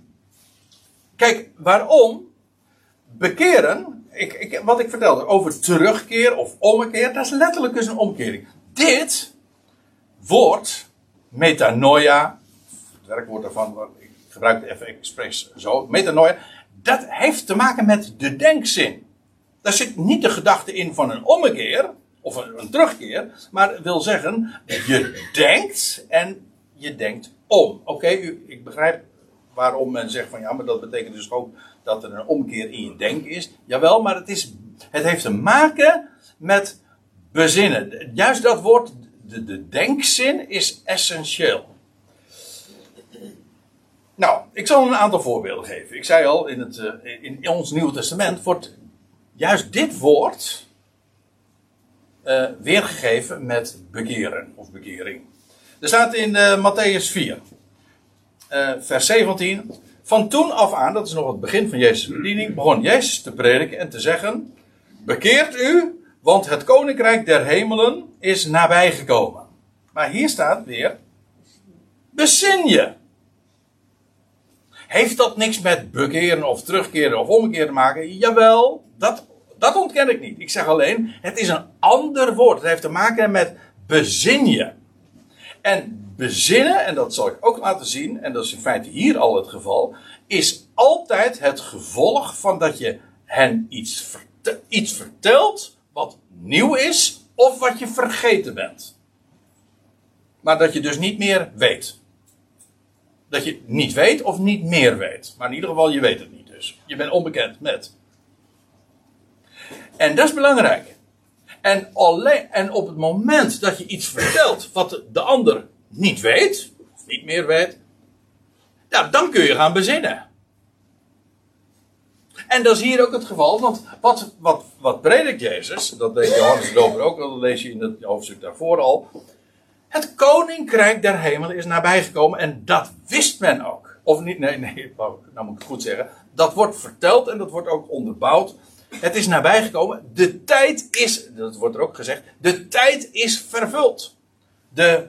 kijk, waarom? Bekeren ik, ik, wat ik vertelde over terugkeer of ommekeer, dat is letterlijk dus een omkering. Dit woord, metanoia, het werkwoord daarvan, ik gebruik het even expres zo, metanoia, dat heeft te maken met de denkzin. Daar zit niet de gedachte in van een ommekeer, of een, een terugkeer, maar wil zeggen, je denkt en je denkt om. Oké, ik begrijp waarom men zegt van ja, maar dat betekent dus ook dat er een omkeer in je denken is. Jawel, maar het, is, het heeft te maken met bezinnen. Juist dat woord, de, de denkzin, is essentieel. Nou, ik zal een aantal voorbeelden geven. Ik zei al, in, het, eh, in ons Nieuwe Testament wordt juist dit woord uh, weergegeven met bekeren of bekering. Er staat in uh, Matthäus 4, uh, vers 17. Van toen af aan, dat is nog het begin van Jezus' bediening, begon Jezus te prediken en te zeggen: Bekeert u, want het koninkrijk der hemelen is nabijgekomen. Maar hier staat weer: Bezin je. Heeft dat niks met bekeren of terugkeren of omkeren te maken? Jawel, dat, dat ontken ik niet. Ik zeg alleen, het is een ander woord. Het heeft te maken met bezin je. En bezinnen, en dat zal ik ook laten zien, en dat is in feite hier al het geval, is altijd het gevolg van dat je hen iets, iets vertelt wat nieuw is, of wat je vergeten bent. Maar dat je dus niet meer weet. Dat je niet weet of niet meer weet. Maar in ieder geval, je weet het niet dus. Je bent onbekend met. En dat is belangrijk. En, alleen, en op het moment dat je iets vertelt wat de ander niet weet, of niet meer weet, dan kun je gaan bezinnen. En dat is hier ook het geval, want wat, wat, wat predikt Jezus, dat deed Johannes de Doper ook, dat lees je in het hoofdstuk daarvoor al. Het koninkrijk der hemelen is nabijgekomen en dat wist men ook. Of niet, nee, nee, nou moet ik het goed zeggen. Dat wordt verteld en dat wordt ook onderbouwd. Het is nabijgekomen. De tijd is, dat wordt er ook gezegd, de tijd is vervuld. De,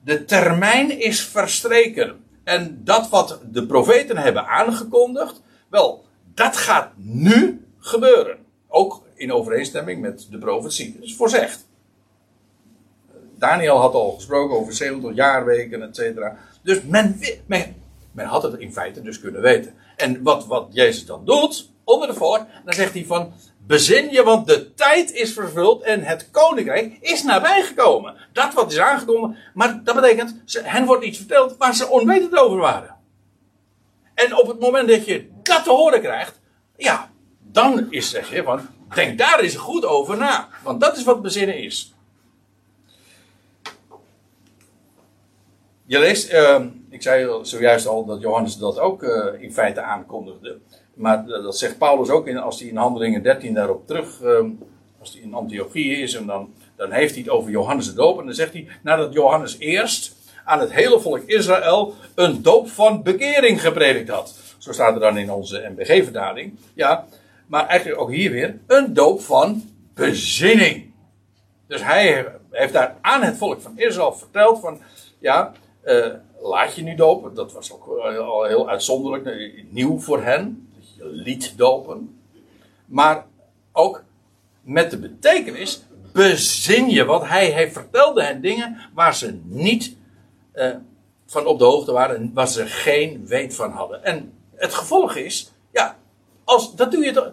de termijn is verstreken. En dat wat de profeten hebben aangekondigd, wel, dat gaat nu gebeuren. Ook in overeenstemming met de profetie. Dat is voorzegd. Daniel had al gesproken over 70 jaarweken, et cetera. Dus men, men, had het in feite dus kunnen weten. En wat, wat Jezus dan doet, onder de voor, dan zegt hij van, Bezin je, want de tijd is vervuld en het koninkrijk is nabijgekomen. Dat wat is aangekomen, maar dat betekent, hen wordt iets verteld waar ze onwetend over waren. En op het moment dat je dat te horen krijgt, ja, dan is zeg je van, denk daar eens goed over na. Want dat is wat bezinnen is. Je leest, uh, ik zei zojuist al dat Johannes dat ook uh, in feite aankondigde. Maar dat zegt Paulus ook in, als hij in Handelingen 13 daarop terug, uh, als hij in Antiochië is en dan, dan heeft hij het over Johannes de doop. En dan zegt hij, nadat Johannes eerst aan het hele volk Israël een doop van bekering gepredikt had. Zo staat er dan in onze MBG-verdaling. Ja, maar eigenlijk ook hier weer een doop van bezinning. Dus hij heeft daar aan het volk van Israël verteld van, ja, laat je nu dopen. Dat was ook al heel uitzonderlijk, eh, nieuw voor hen. Je liet dopen. Maar ook met de betekenis, bezin je, want hij, hij vertelde hen dingen waar ze niet van op de hoogte waren en waar ze geen weet van hadden. En het gevolg is, ja, als, dat doe je toch.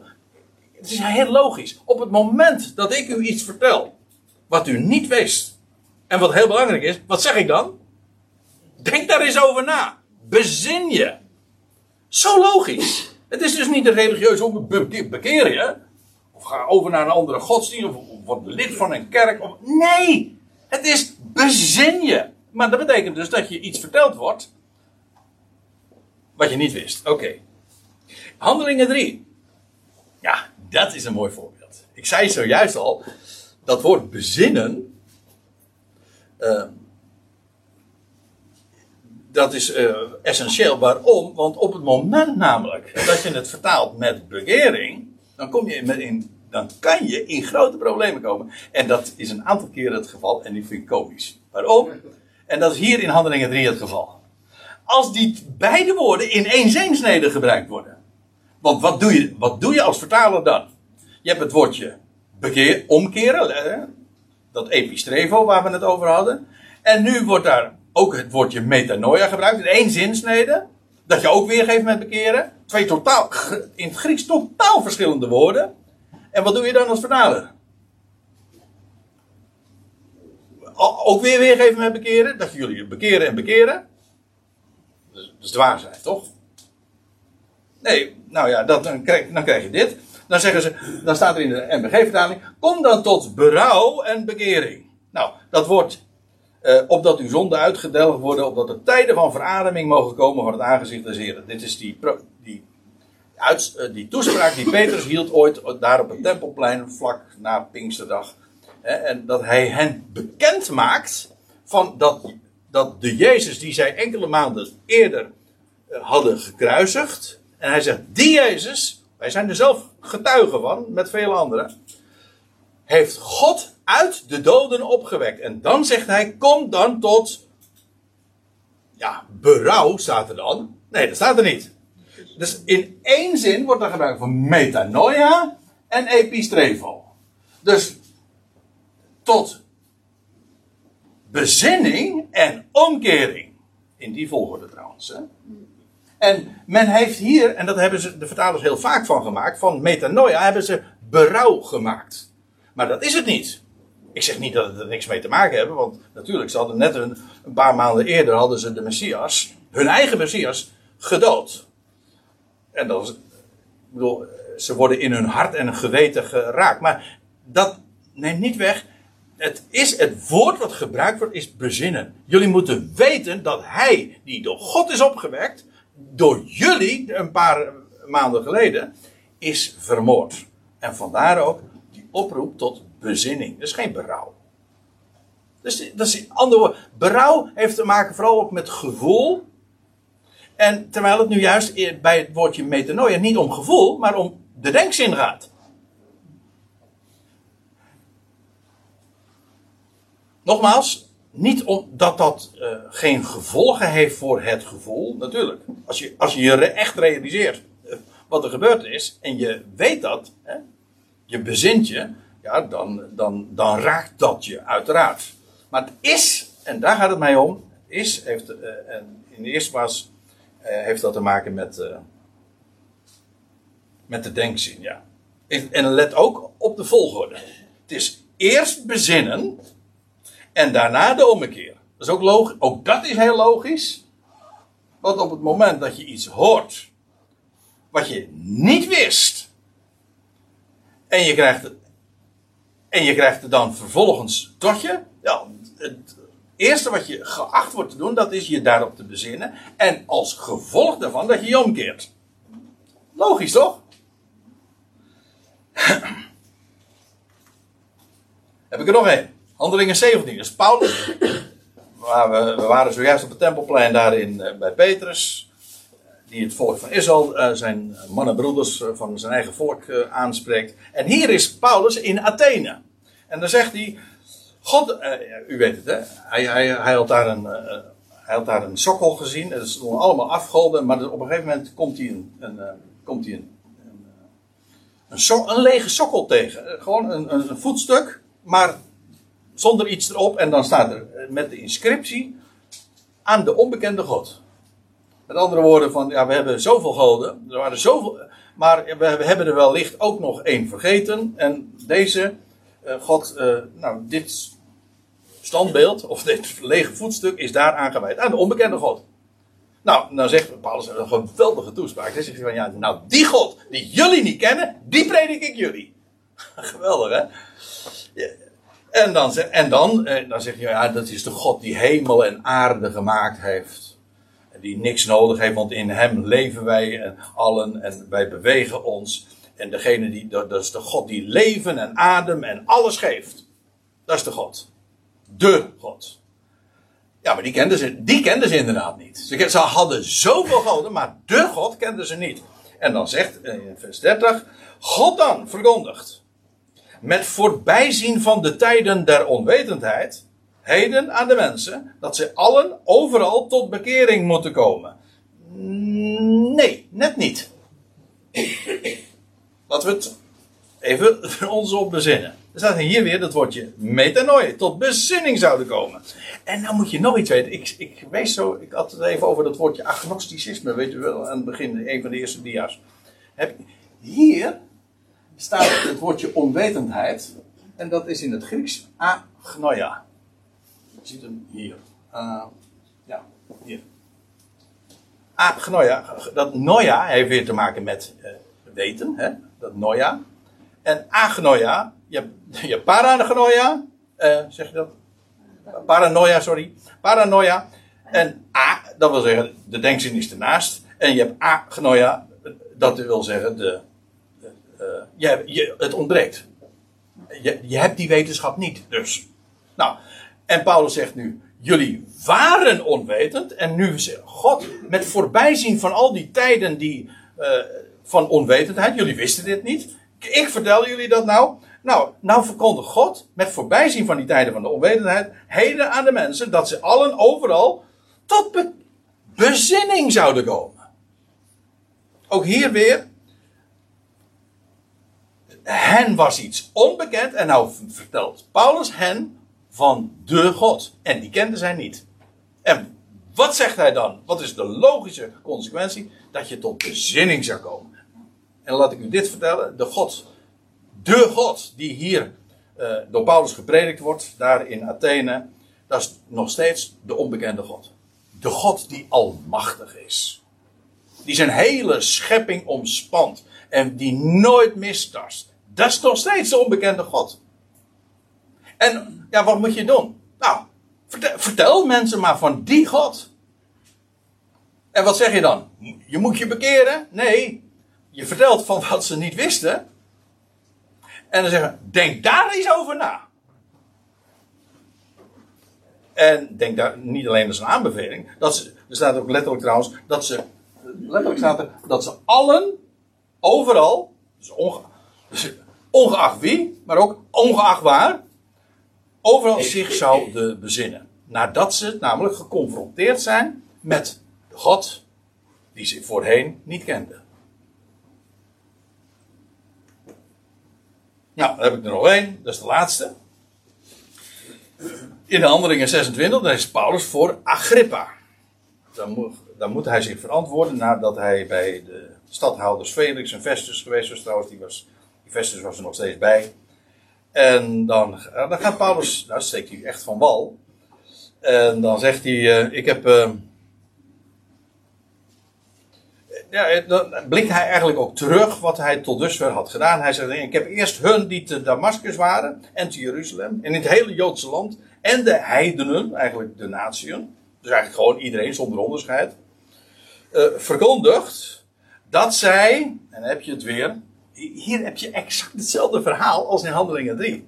Het is heel logisch. Op het moment dat ik u iets vertel, wat u niet wist, en wat heel belangrijk is, wat zeg ik dan? Denk daar eens over na. Bezin je. Zo logisch. Het is dus niet een religieus bekeer je. Of ga over naar een andere godsdienst. Of word lid van een kerk. Of, nee. Het is bezin je. Maar dat betekent dus dat je iets verteld wordt. Wat je niet wist. Oké. Handelingen 3. Ja, dat is een mooi voorbeeld. Ik zei zojuist al. Dat woord bezinnen. Uh, dat is uh, essentieel. Waarom? Want op het moment namelijk dat je het vertaalt met begering, dan, kom je in, dan kan je in grote problemen komen. En dat is een aantal keren het geval en die vind ik komisch. Waarom? En dat is hier in Handelingen 3 het geval. Als die beide woorden in één zinsnede gebruikt worden. Want wat doe, je, wat doe je als vertaler dan? Je hebt het woordje bekeer, omkeren, dat epistrevo waar we het over hadden. En nu wordt daar ook het woordje metanoia gebruikt in één zinsnede. Dat je ook weergeeft met bekeren. Twee totaal, in het Grieks totaal verschillende woorden. En wat doe je dan als vertaler? Ook weer weergeven met bekeren. Dat jullie bekeren en bekeren. Dat is dwaas zijn, toch? Nee, nou ja, dan, krijg, dan krijg je dit. Dan zeggen ze, dan staat er in de MBG-vertaling. Kom dan tot berouw en bekering. Nou, dat wordt uh, opdat uw zonden uitgedelgd worden, opdat er tijden van verademing mogen komen van het aangezicht des Heren. Dit is die, die, uit, uh, die toespraak die Petrus hield ooit daar op het tempelplein, vlak na Pinksterdag. En dat hij hen bekend maakt van dat, dat de Jezus die zij enkele maanden eerder uh, hadden gekruisigd. En hij zegt, die Jezus, wij zijn er zelf getuigen van, met vele anderen heeft God uit de doden opgewekt. En dan zegt hij: Kom dan tot. Ja, berouw staat er dan. Nee, dat staat er niet. Dus in één zin wordt er gebruikt van metanoia en epistrevo. Dus tot bezinning en omkering. In die volgorde trouwens. Hè? En men heeft hier, en dat hebben ze de vertalers heel vaak van gemaakt, van metanoia hebben ze berouw gemaakt. Maar dat is het niet. Ik zeg niet dat het er niks mee te maken hebben, want natuurlijk, ze hadden net een, paar maanden eerder hadden ze de Messias, hun eigen Messias, gedood. En dat is, ik bedoel, ze worden in hun hart en geweten geraakt. Maar dat neemt niet weg. Het is het woord wat gebruikt wordt, is bezinnen. Jullie moeten weten dat hij, die door God is opgewekt, door jullie een paar maanden geleden, is vermoord. En vandaar ook oproep tot bezinning. Dat is geen berouw. Dus dat is andere woorden. Berouw heeft te maken vooral ook met gevoel. En terwijl het nu juist bij het woordje metanoia niet om gevoel, maar om de denkzin gaat. Nogmaals, niet omdat dat uh, geen gevolgen heeft voor het gevoel. Natuurlijk, als je als je, je echt realiseert uh, wat er gebeurd is en je weet dat, hè, je bezint je, ja, dan, dan, dan raakt dat je uiteraard. Maar het is, en daar gaat het mij om, het is, heeft, uh, en in de eerste plaats uh, heeft dat te maken met, uh, met de denkzin, ja. En let ook op de volgorde. Het is eerst bezinnen en daarna de ommekeer. Dat is ook, logisch, ook dat is heel logisch. Want op het moment dat je iets hoort wat je niet wist, en je krijgt en je krijgt het dan vervolgens tot je. Ja, het, eerste wat je geacht wordt te doen, dat is je daarop te bezinnen. En als gevolg daarvan dat je je omkeert. Logisch toch? Heb ik er nog één. Handelingen 17. Dus Paulus. We, we waren zojuist op het tempelplein daarin uh, bij Petrus. Die het volk van Israël, uh, zijn mannenbroeders uh, van zijn eigen volk aanspreekt. En hier is Paulus in Athene. En dan zegt hij. God, u weet het hè. Hij, hij, hij, had daar een, hij had daar een sokkel gezien. Het stonden allemaal afgolden. Maar op een gegeven moment komt hij een, komt hij een, een, een, lege sokkel tegen. Gewoon een, een voetstuk. Maar zonder iets erop. En dan staat er met de inscriptie aan de onbekende God. Met andere woorden van, ja, we hebben zoveel goden. Er waren zoveel, maar we, hebben er wellicht ook nog één vergeten. En deze uh, God, uh, nou, dit standbeeld, of dit lege voetstuk, is daar aangeweid. Aan de onbekende God. Nou, dan zegt Paulus een geweldige toespraak. Dan zegt hij van, ja, nou, die God die jullie niet kennen, die predik ik jullie. Geweldig, hè? En dan, en dan, eh, dan zeg je, ja, dat is de God die hemel en aarde gemaakt heeft. Die niks nodig heeft, want in hem leven wij en allen en wij bewegen ons. En degene die, dat is de God die leven en adem en alles geeft. Dat is de God. De God. Ja, maar die kenden ze, die kenden ze inderdaad niet. Ze, ze hadden zoveel goden, maar de God kenden ze niet. En dan zegt in vers 30, God dan verkondigt met voorbijzien van de tijden der onwetendheid, heden aan de mensen, dat ze allen overal tot bekering moeten komen. Nee, net niet. Laten we het even ons op bezinnen. Er staat hier weer dat woordje metanoia, tot bezinning zouden komen. En nou moet je nog iets weten. Ik, ik wees zo, ik had het even over dat woordje agnosticisme, weet u wel, aan het begin, een van de eerste dia's. Heb, hier staat het woordje onwetendheid. En dat is in het Grieks agnoia. Ziet hem hier. Uh, ja, hier. Agnoia. Dat noia heeft weer te maken met uh, weten. Hè? Dat noia. En agnoia. Je je paranoia. Uh, zeg je dat? Paranoia, sorry. Paranoia. En a, dat wil zeggen, de denkzin is ernaast. En je hebt agnoia. Dat wil zeggen, de uh, je, je, het ontbreekt. Je, je hebt die wetenschap niet, dus. Nou, en Paulus zegt nu: jullie waren onwetend. En nu zegt God, met voorbijzien van al die tijden die, uh, van onwetendheid, jullie wisten dit niet. Ik vertel jullie dat nou. Nou, nou verkondigt God, met voorbijzien van die tijden van de onwetendheid, heden aan de mensen dat ze allen overal tot be bezinning zouden komen. Ook hier weer, hen was iets onbekend en nou vertelt Paulus hen van de God. En die kenden zij niet. En wat zegt hij dan? Wat is de logische consequentie? Dat je tot bezinning zou komen. En laat ik u dit vertellen. De God, de God die hier uh, door Paulus gepredikt wordt, daar in Athene, dat is nog steeds de onbekende God. De God die almachtig is. Die zijn hele schepping omspant en die nooit mistast. Dat is nog steeds de onbekende God. En ja, wat moet je doen? Nou, vertel, mensen maar van die God. En wat zeg je dan? Je moet je bekeren? Nee, je vertelt van wat ze niet wisten. En dan zeggen, denk daar eens over na. En denk daar niet alleen als een aanbeveling. Dat ze, er staat ook letterlijk trouwens dat ze. Letterlijk staat er dat ze allen, overal, dus dus ongeacht wie, maar ook ongeacht waar, overal zich zouden bezinnen. Nadat ze namelijk geconfronteerd zijn met de God die ze voorheen niet kenden. Nou, dan heb ik er nog één, dat is de laatste. In de handelingen 26, dan is Paulus voor Agrippa. Dan moet, dan moet hij zich verantwoorden nadat hij bij de stadhouders Felix en Festus geweest was. Trouwens, die was Festus was er nog steeds bij. En dan, eh, dan gaat Paulus, nou steekt hij echt van wal. En dan zegt hij, uh, ik heb... Uh, ja, dan blikt hij eigenlijk ook terug wat hij tot dusver had gedaan. Hij zegt, ik heb eerst hun die te Damascus waren en te Jeruzalem en in het hele Joodse land en de heidenen, eigenlijk de natieën, dus eigenlijk gewoon iedereen zonder onderscheid, uh, verkondigt dat zij, en dan heb je het weer, hier heb je exact hetzelfde verhaal als in Handelingen 3,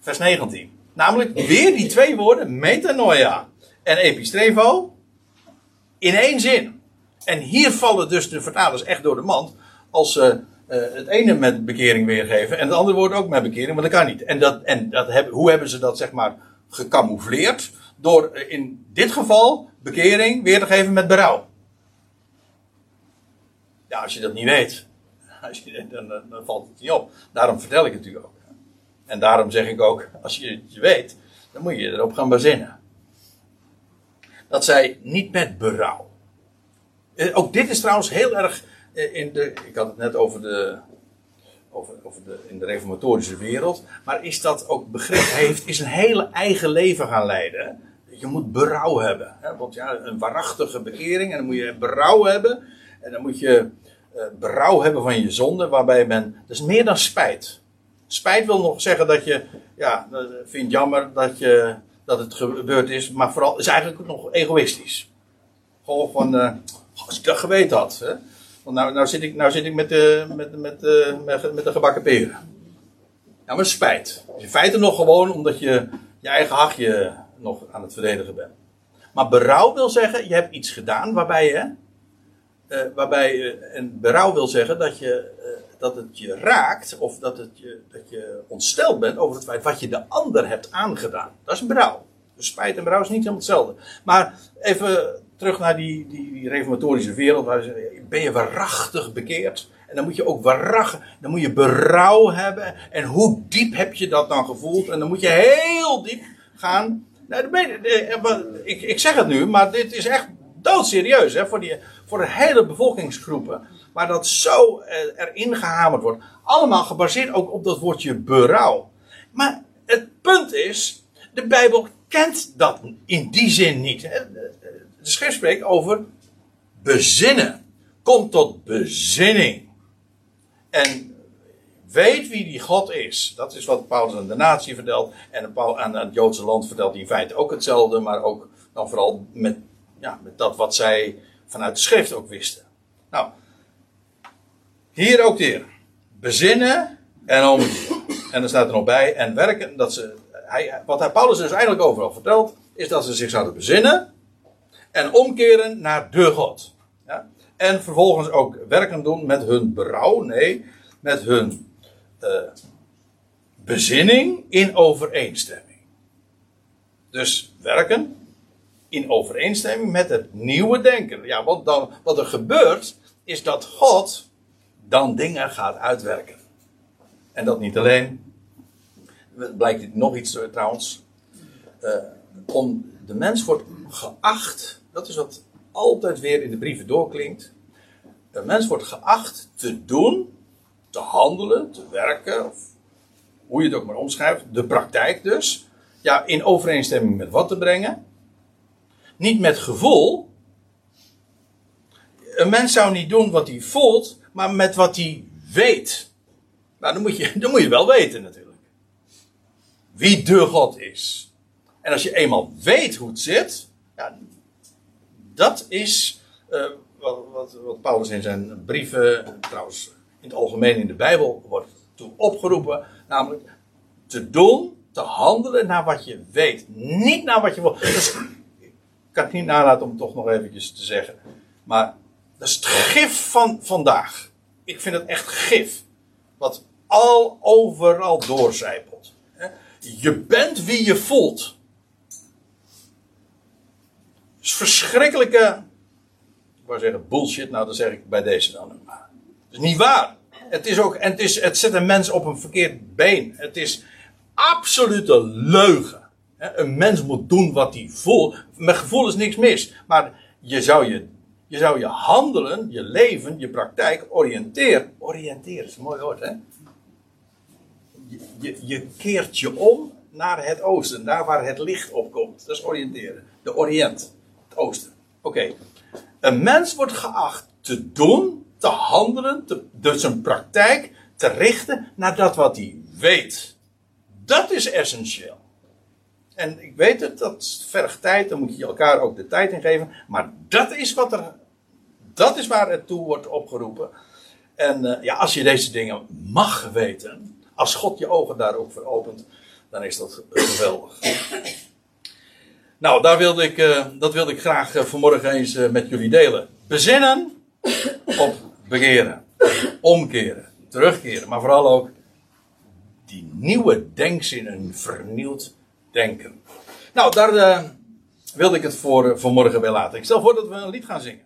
vers 19. Namelijk weer die twee woorden, metanoia en epistrevo, in één zin. En hier vallen dus de vertalers echt door de mand als ze uh, het ene met bekering weergeven en het andere woord ook met bekering, maar dat kan niet. En, dat, en dat hoe hebben ze dat zeg maar gecamoufleerd? Door uh, in dit geval bekering weer te geven met berouw. Ja, als je dat niet weet, als je, dan, dan, valt het niet op. Daarom vertel ik het u ook. En daarom zeg ik ook, als je het weet, dan moet je erop gaan bezinnen. Dat zij niet met berouw. Uh, ook dit is trouwens heel erg in de, ik had het net over de, over, over de, in de reformatorische wereld. Maar is dat ook begrip heeft, is een hele eigen leven gaan leiden. Je moet berouw hebben. Hè? Want ja, een waarachtige bekering. En dan moet je berouw hebben. En dan moet je berouw hebben van je zonde. Waarbij men. Is meer dan spijt. Spijt wil nog zeggen dat je. Ja, vindt jammer dat, je, dat het gebeurd is. Maar vooral is eigenlijk nog egoïstisch. Gewoon van. Uh, als ik dat geweten had. Hè? Want nou, nou, zit ik, nou zit ik met, de, met, met, de, met, de gebakken peren. Ja, maar spijt. In feite nog gewoon omdat je je eigen hachje nog aan het verdedigen bent. Maar berouw wil zeggen, je hebt iets gedaan waarbij je. Uh, waarbij je, en berouw wil zeggen dat, je, uh, dat het je raakt, of dat, het je, dat je ontsteld bent over het feit wat je de ander hebt aangedaan. Dat is berouw. Dus spijt en berouw is niet helemaal hetzelfde. Maar even terug naar die, die, die reformatorische wereld. Waar ze, ben je waarachtig bekeerd? En dan moet je ook waarachtig, dan moet je berouw hebben. En hoe diep heb je dat dan gevoeld? En dan moet je heel diep gaan. Nou, ik, ik zeg het nu, maar dit is echt doodserieus hè, voor, die, voor de hele bevolkingsgroepen. Waar dat zo eh, erin gehamerd wordt. Allemaal gebaseerd ook op dat woordje berouw. Maar het punt is, de Bijbel kent dat in die zin niet. De schrift spreekt over bezinnen. Kom tot bezinning. En weet wie die God is. Dat is wat Paulus aan de natie vertelt. En aan het Joodse land vertelt hij in feite ook hetzelfde. Maar ook dan vooral met, ja, met dat wat zij vanuit de schrift ook wisten. Nou, hier ook weer. Bezinnen en omkeren. En er staat er nog bij. En werken. Dat ze, hij, wat hij Paulus dus eigenlijk overal vertelt. Is dat ze zich zouden bezinnen en omkeren naar de God. Ja? En vervolgens ook werken doen met hun berouw, nee, met hun uh, bezinning in overeenstemming. Dus werken in overeenstemming met het nieuwe denken. Ja, want dan, wat er gebeurt, is dat God dan dingen gaat uitwerken. En dat niet alleen. Blijkt nog iets trouwens. Uh, om, de mens wordt geacht dat is wat altijd weer in de brieven doorklinkt. Een mens wordt geacht te doen, te handelen, te werken, of hoe je het ook maar omschrijft, de praktijk dus. Ja, in overeenstemming met wat te brengen. Niet met gevoel. Een mens zou niet doen wat hij voelt, maar met wat hij weet. Nou, dan moet je, dan moet je wel weten natuurlijk. Wie de God is. En als je eenmaal weet hoe het zit, ja, dat is uh, wat, wat, Paulus in zijn brieven, trouwens in het algemeen in de Bijbel, wordt toe opgeroepen. Namelijk te doen, te handelen naar wat je weet. Niet naar wat je wil. Dus, kan het niet nalaten om het toch nog eventjes te zeggen. Maar dat is het gif van vandaag. Ik vind het echt gif. Wat al overal doorcijpelt. Je bent wie je voelt is verschrikkelijke. Ik wou zeggen bullshit, nou dan zeg ik bij deze dan. Het is niet waar. Het is ook, en het, is, het zet een mens op een verkeerd been. Het is absolute leugen. Een mens moet doen wat hij voelt. Met gevoel is niks mis. Maar je zou je, je zou je handelen, je leven, je praktijk oriënteren. Oriënteren is een mooi woord, hè? Je, je, keert je om naar het oosten, daar waar het licht opkomt. Dat is oriënteren. De Oriënt oosten. Oké. Een mens wordt geacht te doen, te handelen, te, dus een praktijk te richten naar dat wat hij weet. Dat is essentieel. En ik weet het, dat vergt tijd, dan moet je elkaar ook de tijd in geven. Maar dat is wat er, dat is waar het toe wordt opgeroepen. En uh, ja, als je deze dingen mag weten, als God je ogen daar ook voor opent, dan is dat geweldig. Nou, daar wilde ik, uh, dat wilde ik graag uh, vanmorgen eens met jullie delen. Bezinnen op begeren, omkeren, terugkeren, maar vooral ook die nieuwe denkzin, een vernieuwd denken. Nou, daar wilde ik het voor vanmorgen weer laten. Ik stel voor dat we een lied gaan zingen.